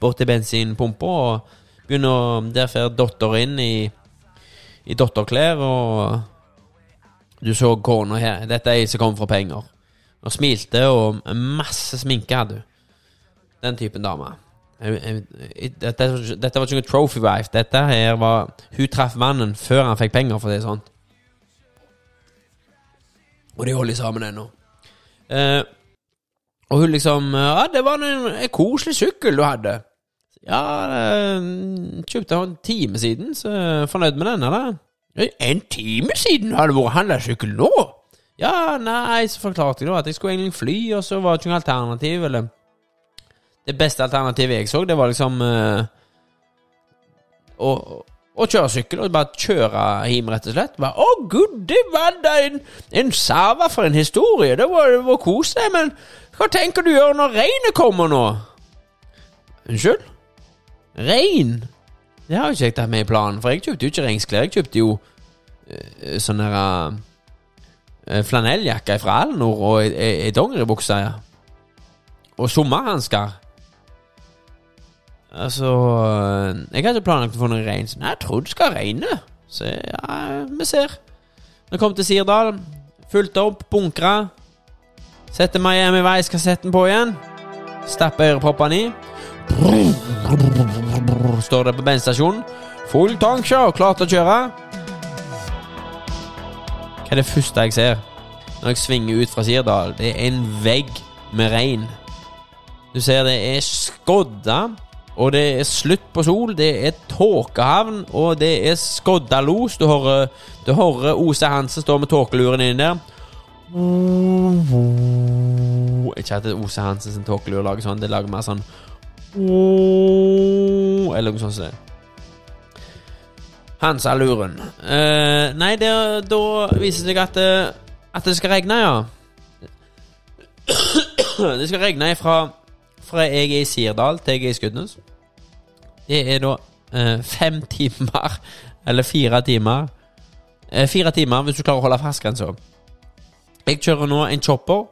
bort til bensinpumpa og begynner Der får datter inn i, i datterklær, og du så kona her. Dette er ei som kommer fra penger. Og smilte, og masse sminke hadde hun. Den typen dame. Dette, var ikke noe trophy wife. Dette her var Hun traff mannen før han fikk penger, for det sånn. Og de holder sammen ennå. Eh, og hun liksom Ja, det var en, en koselig sykkel du hadde. Ja, eh, kjøpte den en time siden, så fornøyd med den, eller? En time siden hadde vært handla sykkel nå? Ja, nei, så forklarte jeg da at jeg skulle egentlig fly, og så var det ikke noe alternativ, eller Det beste alternativet jeg så, det var liksom uh, å, å kjøre sykkel, og bare kjøre hjem, rett og slett. Bare, Å, gud, det var da en, en sava for en historie! Det var, var koselig, men hva tenker du gjøre når regnet kommer nå? Unnskyld? Regn? Det har jo ikke jeg tatt med i planen, for jeg kjøpte jo ikke regnsklær. Jeg kjøpte jo uh, sånn der uh, flanelljakke fra Alnor og ei dongeribukse. Ja. Og sommerhansker. Altså øh, Jeg ikke planlagt å få noe regn. Jeg tror det skal regne. Så ja, vi ser. Vi kom til Sirdal. Fulgte opp, bunkra. Setter skal sette den på igjen. Stapper øreproppene i. Står det på bensinstasjonen. Full tankshow, klar til å kjøre. Hva er det første jeg ser når jeg svinger ut fra Sirdal? Det er en vegg med regn. Du ser det er skodda, og det er slutt på sol. Det er tåkehavn, og det er skodda los. Du hører, du hører Ose Hansen stå med tåkeluren inni der. Ikke at Ose Hansen sin tåkelur lager sånn, det lager mer sånn Eller noe sånt som det. Hansaluren. Uh, nei, det, da viser det seg at, det- at det skal regne, ja. det skal regne fra, fra jeg er i Sirdal til jeg er i Skudenes. Det er da eh, fem timer, eller fire timer. Eh, fire timer hvis du klarer å holde fartsgrensa. Jeg kjører nå en chopper.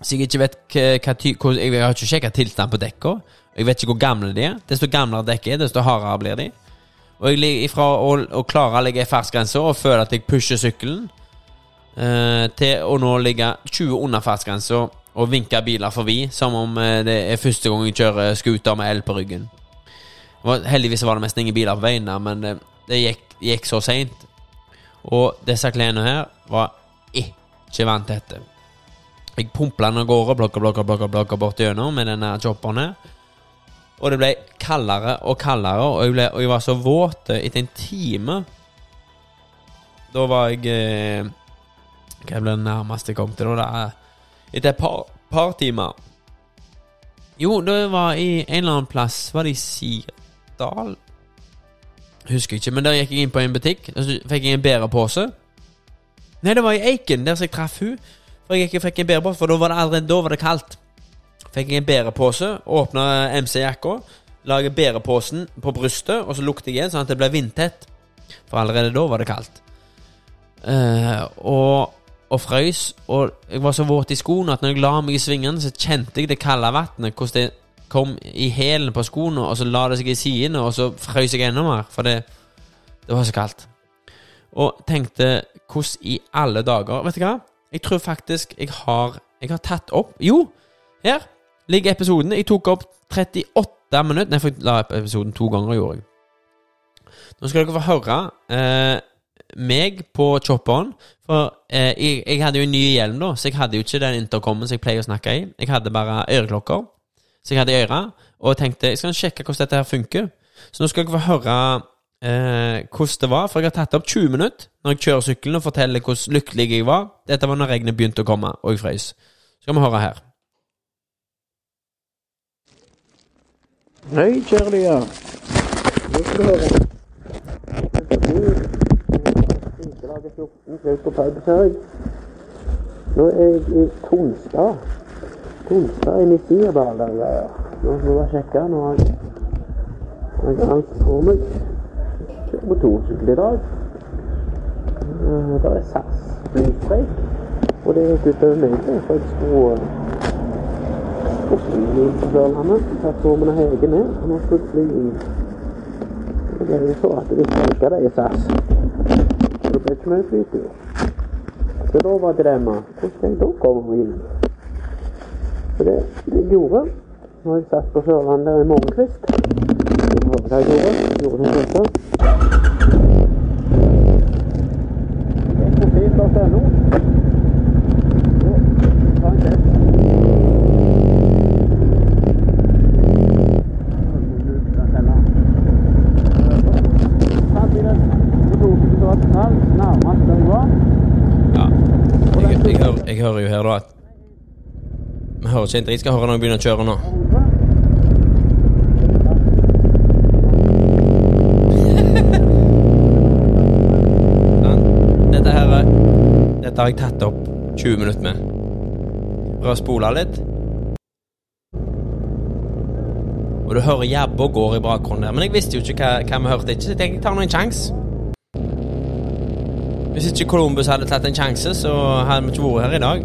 Så jeg ikke vet hva, hvor, Jeg har ikke sjekka tilstand på dekka. Jeg vet ikke hvor gamle de er. Desto gamlere dekket er, desto hardere blir de. Og jeg ligger ifra å, å klare å ligge i fartsgrensa og føle at jeg pusher sykkelen, eh, til å nå ligge 20 under fartsgrensa og vinke biler forbi som om eh, det er første gang jeg kjører scooter med el på ryggen. Heldigvis var det nesten ingen biler på veien der, men det, det gikk, gikk så seint. Og disse klærne her var ikke vant til dette. Jeg pumpla den av gårde, blokka, blokka, blokka, blokka bort gjennom med denne chopperen her. Og det ble kaldere og kaldere, og jeg, ble, og jeg var så våt etter en time Da var jeg eh, Hva ble det nærmeste jeg kom til? Da er etter et par, par timer Jo, da var i en eller annen plass. Var det i Sirdal? Husker ikke, men der gikk jeg inn på en butikk, så fikk jeg en bærepose. Nei, det var i Eiken, der jeg traff hun For jeg gikk og fikk en bærepose, for da var det allerede da var det kaldt. Fikk jeg en bærepose, åpna MC-jakka, lager bæreposen på brystet, og så lukter jeg igjen, sånn at det ble vindtett. For allerede da var det kaldt. Uh, og, og frøys, og jeg var så våt i skoene at når jeg la meg i svingene, så kjente jeg det kalde vannet, hvordan det kom i hælen på skoene, og så la det seg i sidene, og så frøys jeg enda mer, for det, det var så kaldt. Og tenkte hvordan i alle dager Vet du hva? Jeg tror faktisk jeg har Jeg har tatt opp Jo, her ligger episoden. Jeg tok opp 38 minutter Nei, for jeg la opp episoden to ganger, gjorde jeg. Nå skal dere få høre eh, meg på chopperen. For eh, jeg, jeg hadde jo en ny hjelm, da, så jeg hadde jo ikke den intercomen som jeg pleier å snakke i. Jeg hadde bare øreklokker så jeg hadde i øra, og tenkte jeg skal sjekke hvordan dette her funker. Så nå skal dere få høre eh, hvordan det var, for jeg har tatt opp 20 minutter når jeg kjører sykkelen og forteller hvordan lykkelig jeg var. Dette var når regnet begynte å komme, og jeg frøs. Skal vi høre her. Hei, kjære Nå skal du høre. Nå er jeg i Tonstad. Tonstad inne i Sirdal der greier. Nå må jeg sjekke. Nå har jeg, alt på meg. Kjører motorsykkel i dag. Eh, Der er SAS flystreik. Og det gikk utover meg, det, for jeg skulle og fly inn på Sørlandet. Står vi Hege ned. Nå skulle jeg fly. Det er jo så at de streiket det i SAS. Det mye flytur. Så da var dilemmaet hvordan skal jeg da komme inn? Så det, det gjorde Når jeg satt på Sørlandet i morgenkvist Det var det jeg gjorde? Gjorde det første. Jeg gikk på flyplass.no. Så, ta en test. Ja. Jeg, jeg, hører, jeg hører jo her da at Vi hører ikke en drit. Skal høre når jeg begynner å kjøre nå. Sånn. Dette her er- Dette har jeg tatt opp 20 minutter med. Prøv å spole litt. Og du hører jabba går i bakgrunnen der. Men jeg visste jo ikke hva, hva vi hørte ikke, så jeg tenkte jeg tar nå en sjanse. Hvis ikke Columbus hadde tatt en sjanse, så hadde vi ikke vært her i dag.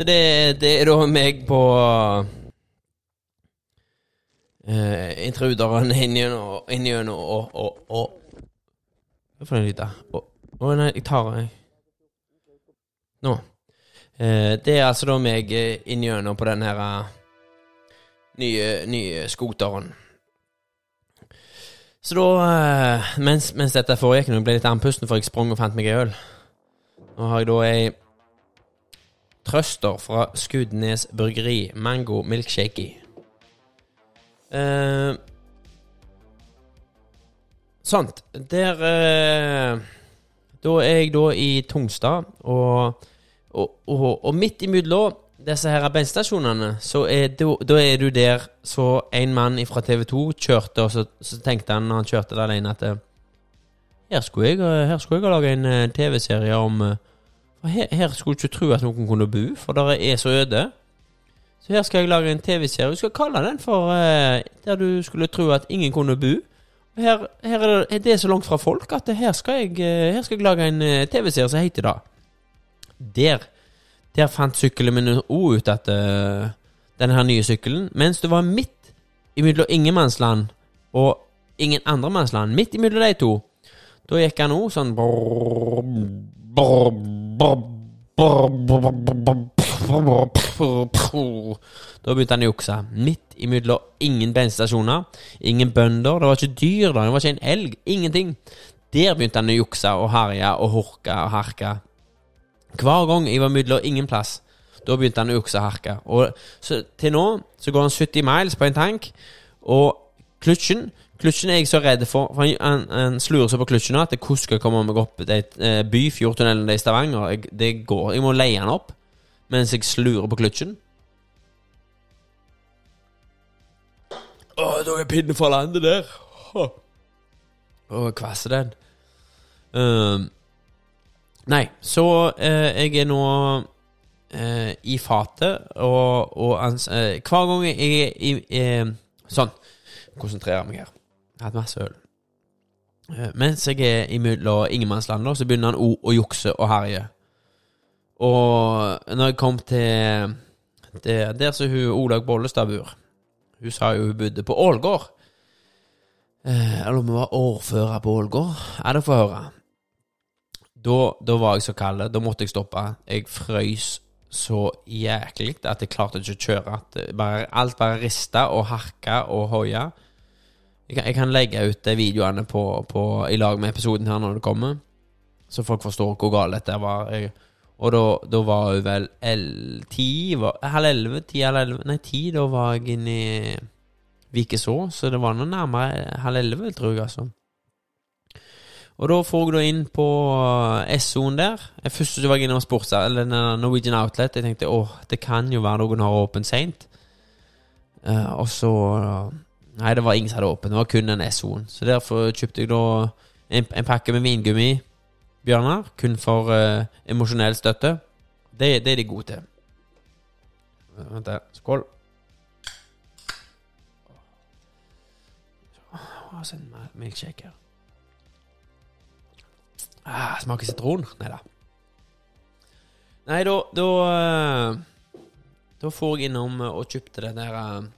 Så det, det er da meg på uh, Intruderen inn gjennom inn og, og, og Hva for en lyd, da? Å, oh, nei, jeg tar jeg. Nå. Uh, det er altså da meg eh, inn gjennom på den her uh, nye, nye skoteren. Så da, mens, mens dette foregikk, nå ble jeg litt andpusten, for jeg sprang og fant meg ei øl. Nå har jeg da ei Trøster fra Skudenes Burgeri. mango milkshakey. Eh, sant. Der eh, Da er jeg da i Tungstad, og, og, og, og midt imellom disse her bensinstasjonene, så er du, da er du der så en mann fra TV 2 kjørte, og så, så tenkte han når han kjørte der alene, at eh, her skulle jeg, ha her skulle jeg lage en eh, TV-serie om eh, for her, her skulle du ikke tro at noen kunne bo, for der er så øde. Så her skal jeg lage en TV-serie. Du skal kalle den for eh, Der du skulle tro at ingen kunne bo. Her, her er det, det er så langt fra folk at her skal jeg, eh, her skal jeg lage en eh, TV-serie som heter det. Der Der fant sykkelen min òg ut at uh, denne her nye sykkelen Mens du var midt imellom ingenmannsland og ingen andremannsland, midt imellom de to, da gikk han òg sånn brrr, Da begynte han å jukse. Midt imellom ingen bensinstasjoner, ingen bønder, det var ikke dyr da, det var ikke en elg, ingenting. Der begynte han å jukse og herje og horke og harke. Hver gang jeg var mellom ingen plass, da begynte han å jukse og harke. Og så til nå så går han 70 miles på en tank, og Kløtsjen Kløtsjen er jeg så redd for. For han, han, slurer seg på klutsjen at hvordan skal jeg komme meg opp de, eh, Byfjordtunnelen i Stavanger. Jeg, det går. Jeg må leie han opp mens jeg slurer på klutsjen Å, da er pinnen fra landet der. Å, kvasser den. Ehm, nei, så uh, jeg er nå uh, i fatet, og, og ans, eh, hver gang jeg er i Sånn. Konsentrerer meg her. Jeg hatt masse øl. Eh, mens jeg er imellom ingenmannslandet, så begynner han å, jukse og herje. Og når jeg kom til, til der som hun Olaug Bollestad bor Hun sa jo hun bodde på Ålgård. Eh, eller om hun var ordfører på Ålgård. Ja, det får jeg høre. Da, da var jeg så kald. Da måtte jeg stoppe. Jeg frøys så jæklig at jeg klarte ikke å kjøre. At bare, alt bare rista og harka og hoia. Jeg kan, jeg kan legge ut de videoene på, på, i lag med episoden her når det kommer, så folk forstår hvor galt dette var. Jeg, og da, da var hun vel el- ti Halv elleve? Ti eller elleve? Nei, ti. Da var jeg inne i Vikeså, så det var noe nærmere halv elleve, tror jeg, altså. Og da får jeg da inn på SO-en der. Jeg Først var jeg innom Sports Eller Norwegian Outlet. Jeg tenkte åh, det kan jo være noen har åpent seint. Uh, og så Nei, det var ingen som hadde åpent. Det var kun den SO-en. Så derfor kjøpte jeg da en, en pakke med vingummi, Bjørnar. Kun for uh, emosjonell støtte. Det, det er de gode til. Vent, der. Skål. Åh, meg en milkshake her. Ah, smaker sitron? Nei da. Nei, da Da, eh, da får jeg innom og kjøpte den der eh,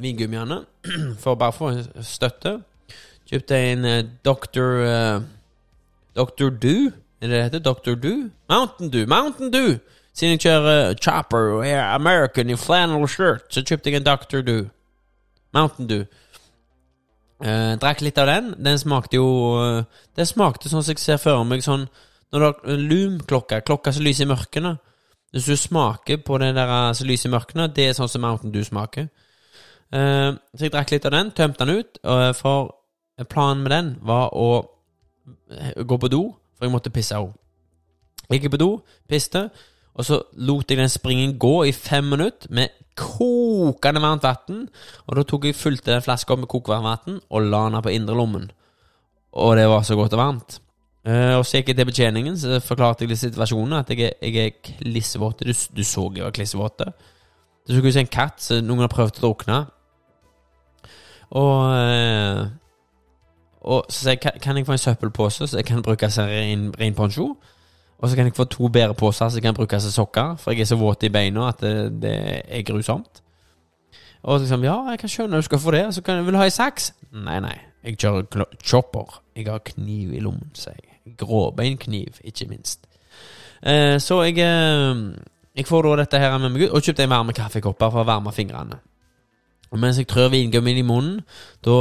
vingummiene. For bare få støtte. Kjøpte en eh, Dr. eh, Dr. Do. Er det det heter? Dr. Do? Mountain Dew. Mountain Dew! Siden jeg kjører Chopper og er American i flannel shirt, så kjøpte jeg en Dr. Do. Mountain Dew. Eh, drakk litt av den. Den smakte jo eh, Det smakte sånn som jeg ser for meg sånn Når du har Loom-klokka, klokka som lyser i mørkene. Hvis du smaker på den der eh, som lyser i mørkene, det er sånn som Mountain Dew smaker. Eh, så jeg drakk litt av den, tømte den ut, og for planen med den var å eh, gå på do, for jeg måtte pisse òg. Jeg gikk på do, piste, og så lot jeg den springen gå i fem minutter med kokende varmt vann. Og da tok jeg fulgte den flaska med kokevarmt vann og la den på indrelommen. Og det var så godt og varmt. Eh, og så gikk jeg til betjeningen, så forklarte jeg litt situasjonen. At jeg, jeg er klissvåt. Du, du så jeg var klissvåt. Det så ut som en katt som noen har prøvd å drukne. Og eh, Og så jeg "Kan- jeg få en søppelpose så jeg kan bruke som ren, ren poncho? Og så kan jeg få to bedre poser så jeg kan bruke som sokker, for jeg er så våt i beina at det, det er grusomt. Og liksom, ja, jeg kan skjønne du skal få det. Så kan vil du ha ei saks? Nei, nei. Jeg kjører chopper. Jeg har kniv i lommen, sier jeg. Gråbeinkniv, ikke minst. Eh, så jeg eh, Jeg får da dette her med meg ut, og kjøpte en varme kaffekopper for å varme fingrene. Og mens jeg trør vingummien i munnen, da,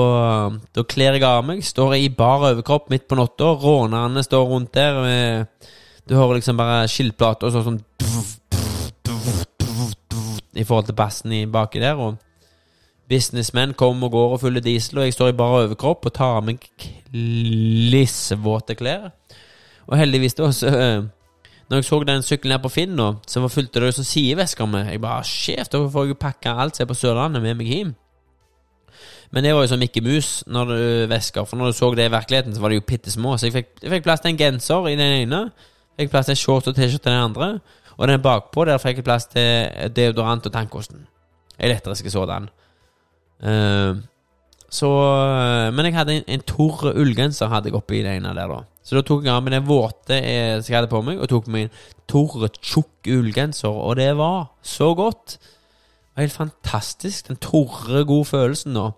da kler jeg av meg. Står jeg i bar overkropp midt på natta. Rånerne står rundt der. Med, du hører liksom bare skiltplater og sånn I forhold til bassen baki der. Og businessmenn kommer og går og fyller diesel, og jeg står i bar overkropp og tar av meg klissvåte klær. Og heldigvis da, så øh, Når jeg så den sykkelen her på Finn, nå, så var- fulgte det sånn sidevesker med. Jeg bare Sjef, da får jeg jo pakke alt som er på Sørlandet, med meg hjem. Men det var jo som Mikke Mus når du vesker, for når du så det i virkeligheten, så var det jo bitte små. Så jeg fikk, jeg fikk plass til en genser i den ene, fikk plass til en shorts og T-skjorte i den andre, og den bakpå der fikk jeg plass til deodorant og tannkosten. Elektriske sådan. Eh, så eh, Men jeg hadde en, en torr ullgenser hadde jeg oppi det ene der, da. Så da tok jeg av meg den våte eh, som jeg hadde på meg, og tok meg en torr, tjukk ullgenser, og det var så godt. Det var helt fantastisk. Den torre, gode følelsen nå.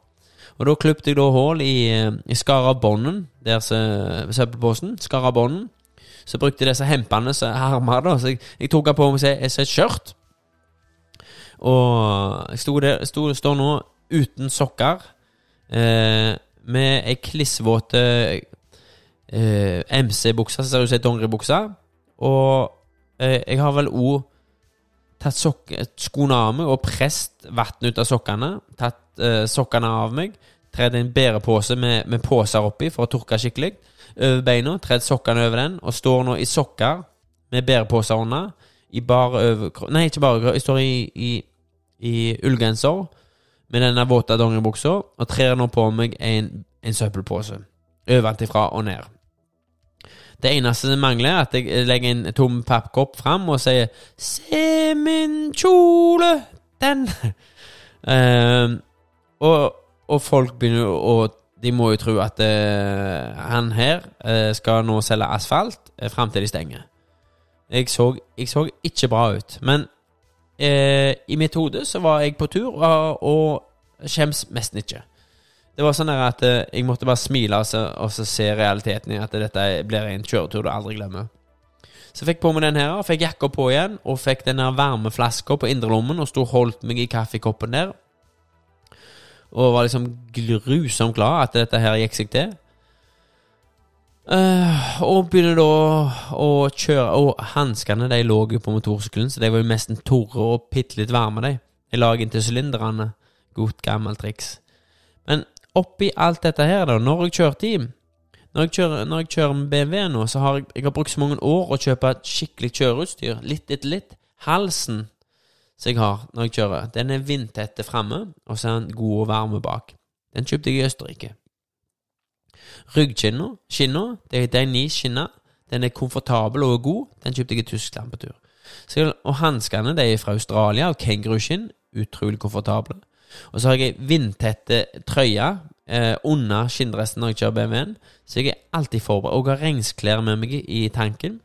Og da kløpte jeg da hull i, eh, i skar av bånden, der søppelposen. Skar av bånden. Så brukte jeg disse hempene som da. Så jeg, jeg tok av på meg seg et skjørt. Og jeg sto der, sto, står nå uten sokker, eh, med ei klissvåt eh, MC-bukse, som ser ut dongeribukse. Og eh, jeg har vel òg tatt skoene av meg og presset vann ut av sokkene. Tatt eh, sokkene av meg. tredd en bærepose med, med poser oppi for å tørke skikkelig. Over beina, tredd sokkene over den, og står nå i sokker med bæreposer under. I bare overkropp Nei, ikke bare. Jeg står i, i, i ullgenser med denne våte dongeribuksa og trer nå på meg en, en søppelpose. Ovenfra og ned. Det eneste som mangler, er at jeg legger en tom pappkopp fram og sier 'Se min kjole! Den!' Eh, og, og folk begynner å De må jo tro at uh, han her uh, skal nå selge asfalt uh, fram til de stenger. Jeg så, jeg så ikke bra ut. Men eh, i mitt hode så var jeg på tur, og, og skjems nesten ikke. Det var sånn at eh, jeg måtte bare smile og så, og så se realiteten i at dette blir en kjøretur du aldri glemmer. Så jeg fikk på meg den her, fikk jakka på igjen, og fikk den varmeflaska på indrelommen og sto og holdt meg i kaffekoppen der. Og var liksom grusomt glad at dette her gikk seg til. Eh, og begynner da å kjøre Og hanskene de lå jo på motorsykkelen, så de var jo nesten tørre og bitte litt varme, de. Jeg la inntil sylinderne. Godt gammelt triks. Men oppi alt dette her, da, når jeg kjørte i når jeg, kjører, når jeg kjører med BMW nå, så har jeg, jeg har brukt så mange år å kjøpe skikkelig kjøreutstyr. Litt etter litt. Halsen som jeg har når jeg kjører, den er vindtette framme, og så er den god og varme bak. Den kjøpte jeg i Østerrike. Ryggskinna, skinna, det er Dainese-skinna. Den er komfortabel og god. Den kjøpte jeg i Tyskland på tur. Så, og hanskene er fra Australia, og kenguruskinn. Utrolig komfortable. Og så har jeg ei vindtette trøye eh, under skinndressen når jeg kjører BMW-en. Så jeg er alltid forberedt. Og har regnsklær med meg i tanken.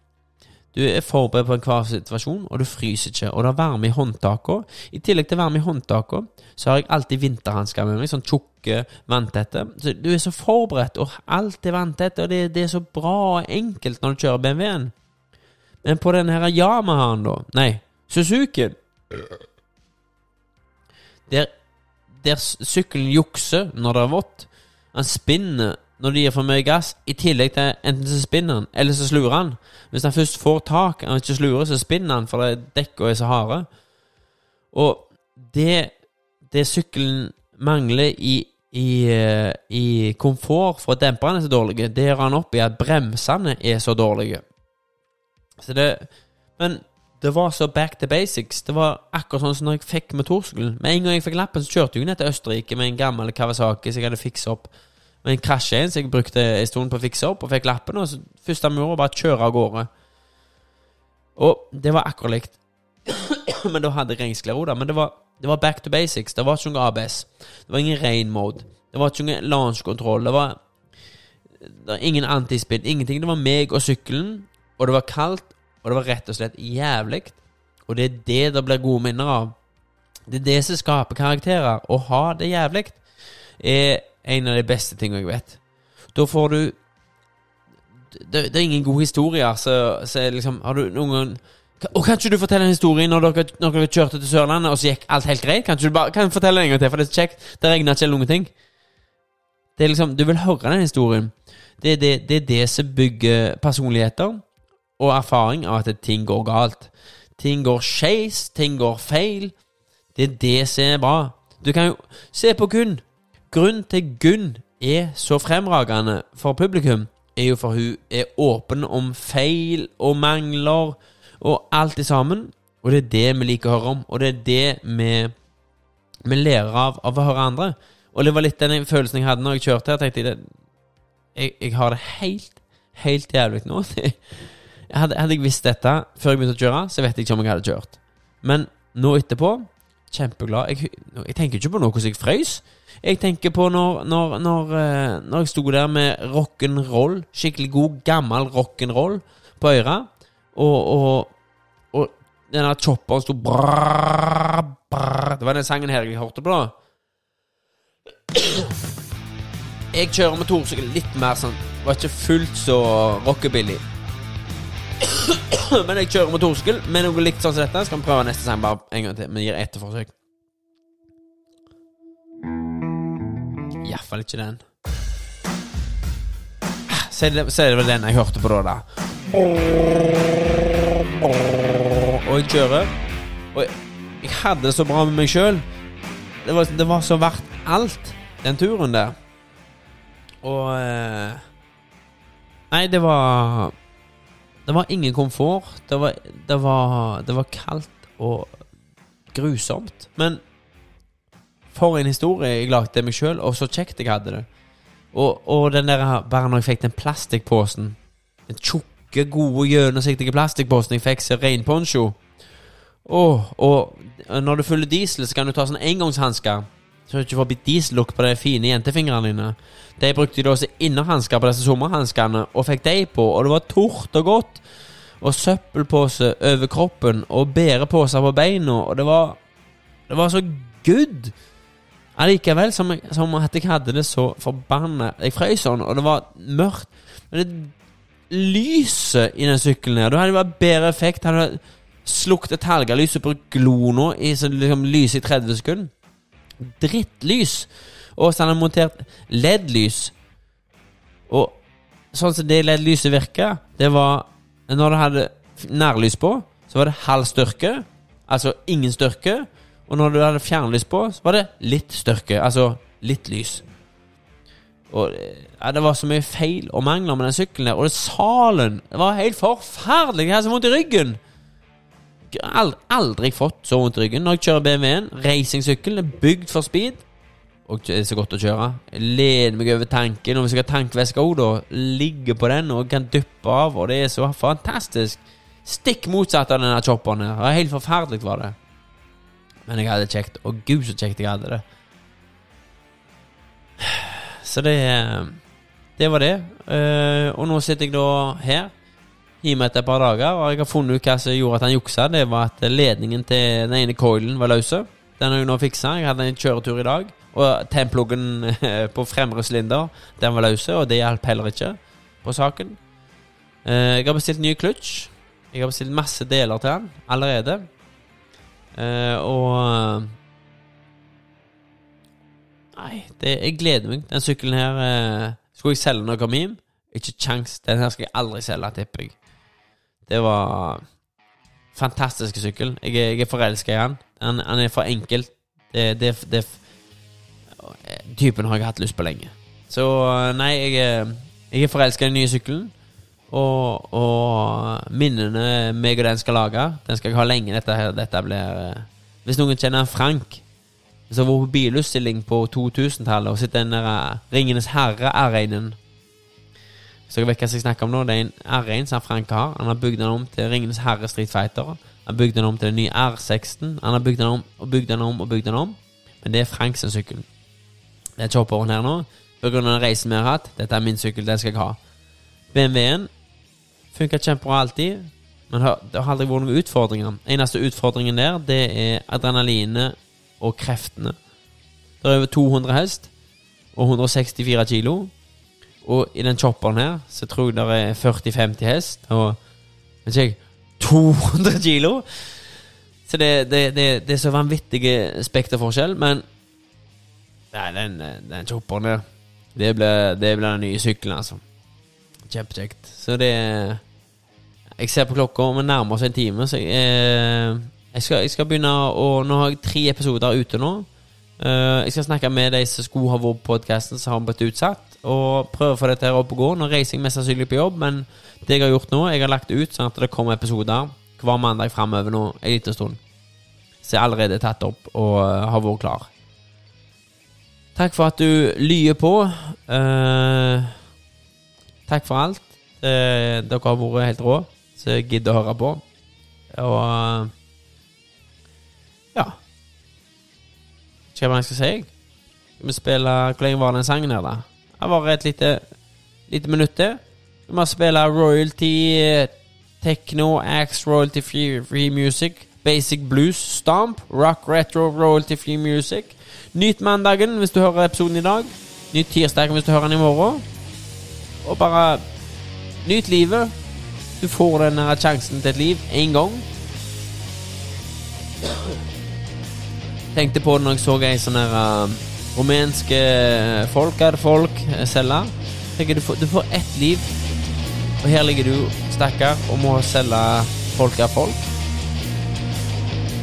Du er forberedt på enhver situasjon, og du fryser ikke. Og det er varme i håndtakene. I tillegg til varme i håndtakene, så har jeg alltid vinterhansker med meg. Sånn tjukke, vanntette. Så du er så forberedt, og alt er vanntett, og det, det, er så bra og enkelt når du kjører BMW-en. Men på denne her Yamahaen, da Nei, Suzuki Der, der sykkelen jukser når det er vått. Han spinner når de gir for mye gass, i tillegg til enten så spinner han, eller så slurer han. Hvis han først får tak og ikke slurer, så spinner han, for dekka er så harde. Og det, det sykkelen mangler i, i, eh, i komfort for at demperne er så dårlige, det gjør han opp i at bremsene er så dårlige. Så det Men det var så back to basics. Det var akkurat sånn som når jeg fikk motorsykkelen. Med en gang jeg fikk lappen, så kjørte jeg ned til Østerrike med en gammel Kawasaki som jeg hadde fiksa opp. Men en krasja en, så jeg brukte en stund på å fikse opp, og fikk lappen. Og så første vi gjorde, bare kjøre av gårde. Og det var akkurat likt. men da hadde jeg regnskler òg, Men det var, det var, back to basics. Det var ikke noe ABS. Det var ingen rain mode. Det var ikke noe launch-kontroll. Det var det var ingen antispinn. Ingenting. Det var meg og sykkelen, og det var kaldt, og det var rett og slett jævlig. Og det er det det blir gode minner av. Det er det som skaper karakterer. Å ha det jævlig er en av de beste tingene jeg vet. Da får du Det, det er ingen gode historier, så, så liksom Har du noen gang og Kan ikke du fortelle en historie når dere, når dere kjørte til Sørlandet, og så gikk alt helt greit? Kan du bare Kan fortelle en gang til, for det er kjekt? Det regner ikke noen ting. Det er liksom Du vil høre den historien. Det det, det, er det som bygger personligheter og erfaring av at ting går galt. Ting går skeis, ting går feil. Det er det som er bra. Du kan jo Se på Gunn. Grunnen til Gunn er så fremragende for publikum, er jo for hun er åpen om feil og mangler og alt det sammen. Og det er det vi liker å høre om, og det er det vi, vi lærer av, av å høre andre. Og det var litt den følelsen jeg hadde når jeg kjørte her. tenkte jeg, jeg, jeg har det helt, helt jævlig nå. hadde, hadde jeg visst dette før jeg begynte å kjøre, så vet jeg ikke om jeg hadde kjørt. Men nå etterpå Kjempeglad. Jeg, jeg tenker ikke på noe hvordan jeg frøys. Jeg tenker på når, når, når, eh, når jeg sto der med rock'n'roll, skikkelig god, gammel rock'n'roll på øra, og, og, og denne chopperen sto brrr, brrr. Det var den sangen her jeg hørte på, da. Jeg kjører motorsykkel litt mer sånn Var ikke fullt så rockebilly. Men jeg kjører motorsykkel med noe likt sånn som dette. Skal vi prøve neste sang bare en gang til. Vi gir ett forsøk. Iallfall ikke den. Så er, det, så vel den jeg hørte på da. Og jeg kjører. Og jeg, jeg hadde det så bra med meg sjøl. Det, det var så verdt alt. den turen der. Og eh, Nei, det var Det var ingen komfort. Det var, det var, det var kaldt og grusomt. Men for en historie jeg lagde meg sjøl, og så kjekt jeg hadde det. Og, og den der Bare når jeg fikk den plastikkposen Den tjukke, gode, gjennomsiktige plastikkposen jeg fikk som reinponcho Åh, og når du fyller diesel, så kan du ta sånn engangshansker. Så du ikke får diesellukt på de fine jentefingrene dine. De brukte da som innerhansker på disse sommerhanskene, og fikk de på, og det var tort og godt. Og søppelpose over kroppen, og bæreposer på beina, og det var Det var så good! Allikevel som, som at jeg hadde det så forbanna Jeg frøs sånn, og det var mørkt. Men det lyset i den sykkelen her Da hadde det bare bedre effekt. Hadde slukt et helgelys og brukt glo nå i liksom lyset i 30 sekunder. Drittlys. Og så hadde han montert LED-lys. Og sånn som det LED-lyset virka, det var Når det hadde nærlys på, så var det halv styrke. Altså ingen styrke. Og når du hadde fjernlys på, så var det litt styrke. Altså litt lys. Og ja, Det var så mye feil og mangler med den sykkelen der. Og det salen Det var helt forferdelig. Jeg hadde så vondt i ryggen. Aldri, aldri fått så vondt i ryggen når jeg kjører BMW-en. Racingsykkelen er bygd for speed. Og det er så godt å kjøre. Jeg leder meg over tanken. Og hvis jeg har tankveske òg, da, ligger på den og kan duppe av. Og det er så fantastisk. Stikk motsatt av denne chopperen her. Helt forferdelig var det. Men jeg hadde det kjekt. Og gud, så kjekt jeg hadde det. Så det Det var det. Eh, og nå sitter jeg da her hjemme etter et par dager, og jeg har funnet ut hva som gjorde at han juksa. Det var at ledningen til den ene coilen var løs. Den har jeg nå fiksa. Jeg hadde en kjøretur i dag, og templuggen på fremre sylinder Den var løs, og det hjalp heller ikke på saken. Eh, jeg har bestilt ny kløtsj. Jeg har bestilt masse deler til han allerede. Eh, og Nei, det, jeg gleder meg. Den sykkelen her eh, Skulle jeg selge jeg kom hjem? Ikke kjangs. Den her skal jeg aldri selge, tipper jeg. Det var fantastisk sykkel. Jeg, jeg er forelska i han. han. Han er for enkel. Det, det, det Typen har jeg hatt lyst på lenge. Så nei, jeg, jeg er forelska i den nye sykkelen. Og, og minnene meg og den skal lage, den skal jeg ha lenge. Dette, dette blir eh, Hvis noen kjenner Frank, som var på bilutstilling på 2000-tallet og sitter den der eh, Ringenes herre R1-en Så jeg vet hva jeg snakker om nå. Det er en R1 som Frank har. Han har bygd den om til Ringenes herre Street Fighter. Han har bygd den om til den nye R16. Han har bygd den om og bygd den om og bygd den om. Men det er Franks sykkel. Det er chopperen her nå. På grunn av den reisen vi har hatt. Dette er min sykkel, den skal jeg ha. BMW-en funka kjempebra alltid. Men det har aldri vært noen utfordringer. Eneste utfordringen der, det er adrenalinet og kreftene. Det er over 200 hest og 164 kilo. Og i den chopperen her så tror jeg det er 40-50 hest og vet ikke jeg 200 kilo. Så det, det, det, det er så vanvittig spekterforskjell, men Nei, den, den chopperen der, det blir, den nye sykkelen, altså. Kjempekjekt. Så det Jeg ser på klokka, og vi nærmer oss en time, så jeg, eh, jeg, skal, jeg skal begynne å Nå har jeg tre episoder ute nå. Eh, jeg skal snakke med de som skulle ha vært på podkasten, som har blitt utsatt, og prøve å få dette her opp og gå. Nå reiser jeg mest sannsynlig på jobb, men det jeg har gjort nå, jeg har lagt ut sånn at det kommer episoder hver mandag framover nå en liten stund. Så jeg er allerede tatt opp og eh, har vært klar. Takk for at du lyer på. Eh, takk for alt. Eh, dere har vært helt rå, jeg gidder å høre på. Og ja. Ja. Hva jeg skal si? Vi spille Hvor lenge var den sangen her, da? Det var et lite, lite minutt til. Vi må spille royalty eh, techno, axe, royalty free, free music. Basic blues, stomp, rock, retro, royalty free music. Nyt mandagen hvis du hører episoden i dag. Nyt tirsdagen hvis du hører den i morgen. Og bare nyt livet. Du får den her sjansen til et liv én gang. Tenkte på det når jeg så ei sånn her uh, rumenske folk, er det folk, uh, selge. Tenker du får, du får ett liv, og her ligger du, stakkar, og må selge folk av folk.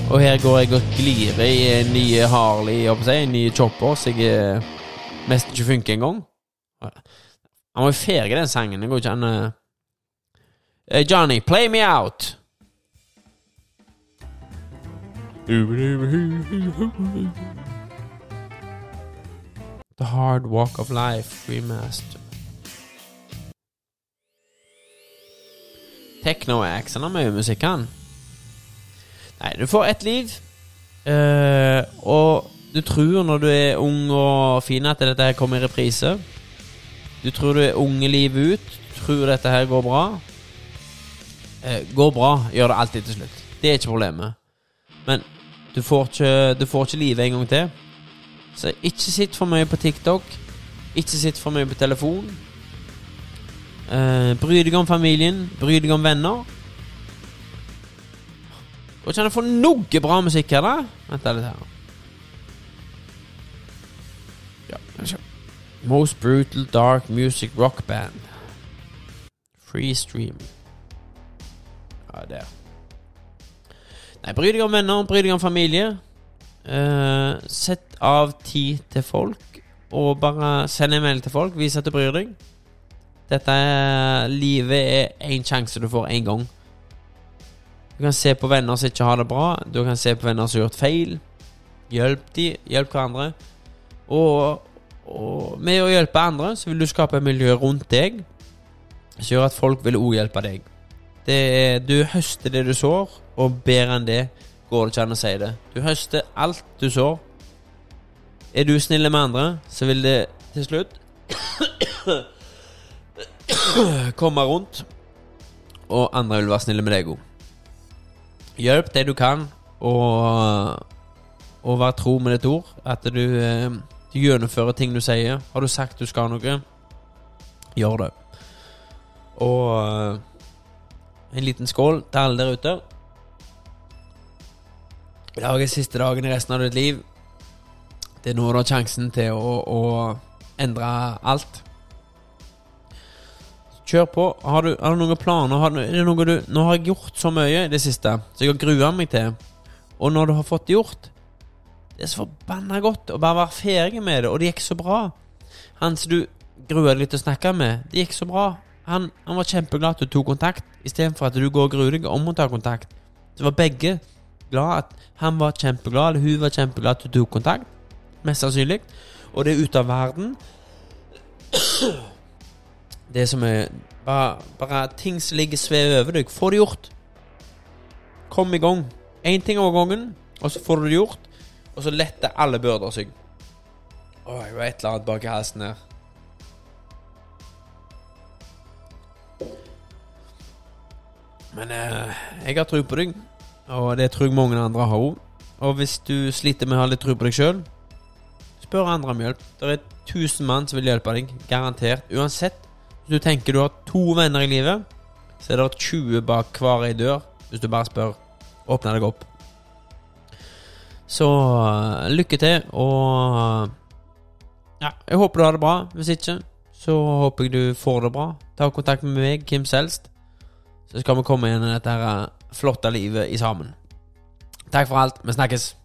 Og her går jeg og glir i en ny Harley, en ny chopper, så jeg eh, mest ikke funker engang. Han var jo ferdig, den sangen. Det går ikke an å... Eh, Johnny, play me out. The Hard Walk of Life remaster. Techno-Ax, han har mye musikk, han. Nei, du får ett liv, Uh, og du tror når du er ung og fin at dette her kommer i reprise. Du tror du er unge livet ut, tror dette her går bra. Eh, går bra, gjør det alltid til slutt. Det er ikke problemet. Men du får ikke, du får ikke livet en gang til. Så ikke sitt for mye på TikTok. Ikke sitt for mye på telefon. Eh, bry deg om familien. Bry deg om venner. Går ikke an å få noe bra musikk her, da? Vent litt her. Ja. Most brutal dark music rock band. Free stream. Der. Nei, bry deg om venner, bry deg om familie. Uh, sett av tid til folk, og bare send en melding til folk. Vis at du bryr deg. Dette er Livet er én sjanse du får én gang. Du kan se på venner som ikke har det bra. Du kan se på venner som har gjort feil. Hjelp de, hjelp hverandre. Og, og med å hjelpe andre, så vil du skape et miljø rundt deg som gjør at folk vil òg hjelpe deg. Er, du høster det du sår, og bedre enn det går det ikke an å si det. Du høster alt du sår. Er du snill med andre, så vil det til slutt komme rundt, og andre vil være snille med deg òg. Hjelp det du kan, og, og vær tro med ditt ord. At du, eh, du gjennomfører ting du sier. Har du sagt du skal noe, gjør det. Og eh, en liten skål til alle der ute. I dag er siste dagen i resten av ditt liv. Det er nå du har sjansen til å, å endre alt. Kjør på. Har du, har du noen planer? Har du, er det noe du, nå har jeg gjort så mye i det siste, så jeg har grua meg til. Og når du har fått gjort Det er så forbanna godt å bare være ferdig med det, og det gikk så bra. Han som du grua deg litt til å snakke med, det gikk så bra. Han, han var kjempeglad at du tok kontakt, istedenfor at du går og gruer deg om å ta kontakt. Så var begge glad at han var kjempeglad, eller hun var kjempeglad at du tok kontakt. Mest sannsynlig. Og det er ute av verden. Det som er bare, bare ting som ligger svever over deg. Få det gjort. Kom i gang. Én ting over gangen, og så får du det gjort. Og så letter alle byrder seg. Å, jeg var et eller annet bak i halsen her. Men eh, jeg har tro på deg, og det tror jeg mange andre har òg. Og hvis du sliter med å ha litt tro på deg sjøl, spør andre om hjelp. Det er tusen mann som vil hjelpe deg, garantert. Uansett. Hvis du tenker du har to venner i livet, så er det 20 bak hver ei dør. Hvis du bare spør. Åpne deg opp. Så eh, lykke til, og Ja, jeg håper du har det bra. Hvis ikke, så håper jeg du får det bra. Ta kontakt med meg, Kim Selst. Så skal vi komme i dette her flotte livet i sammen. Takk for alt. Vi snakkes.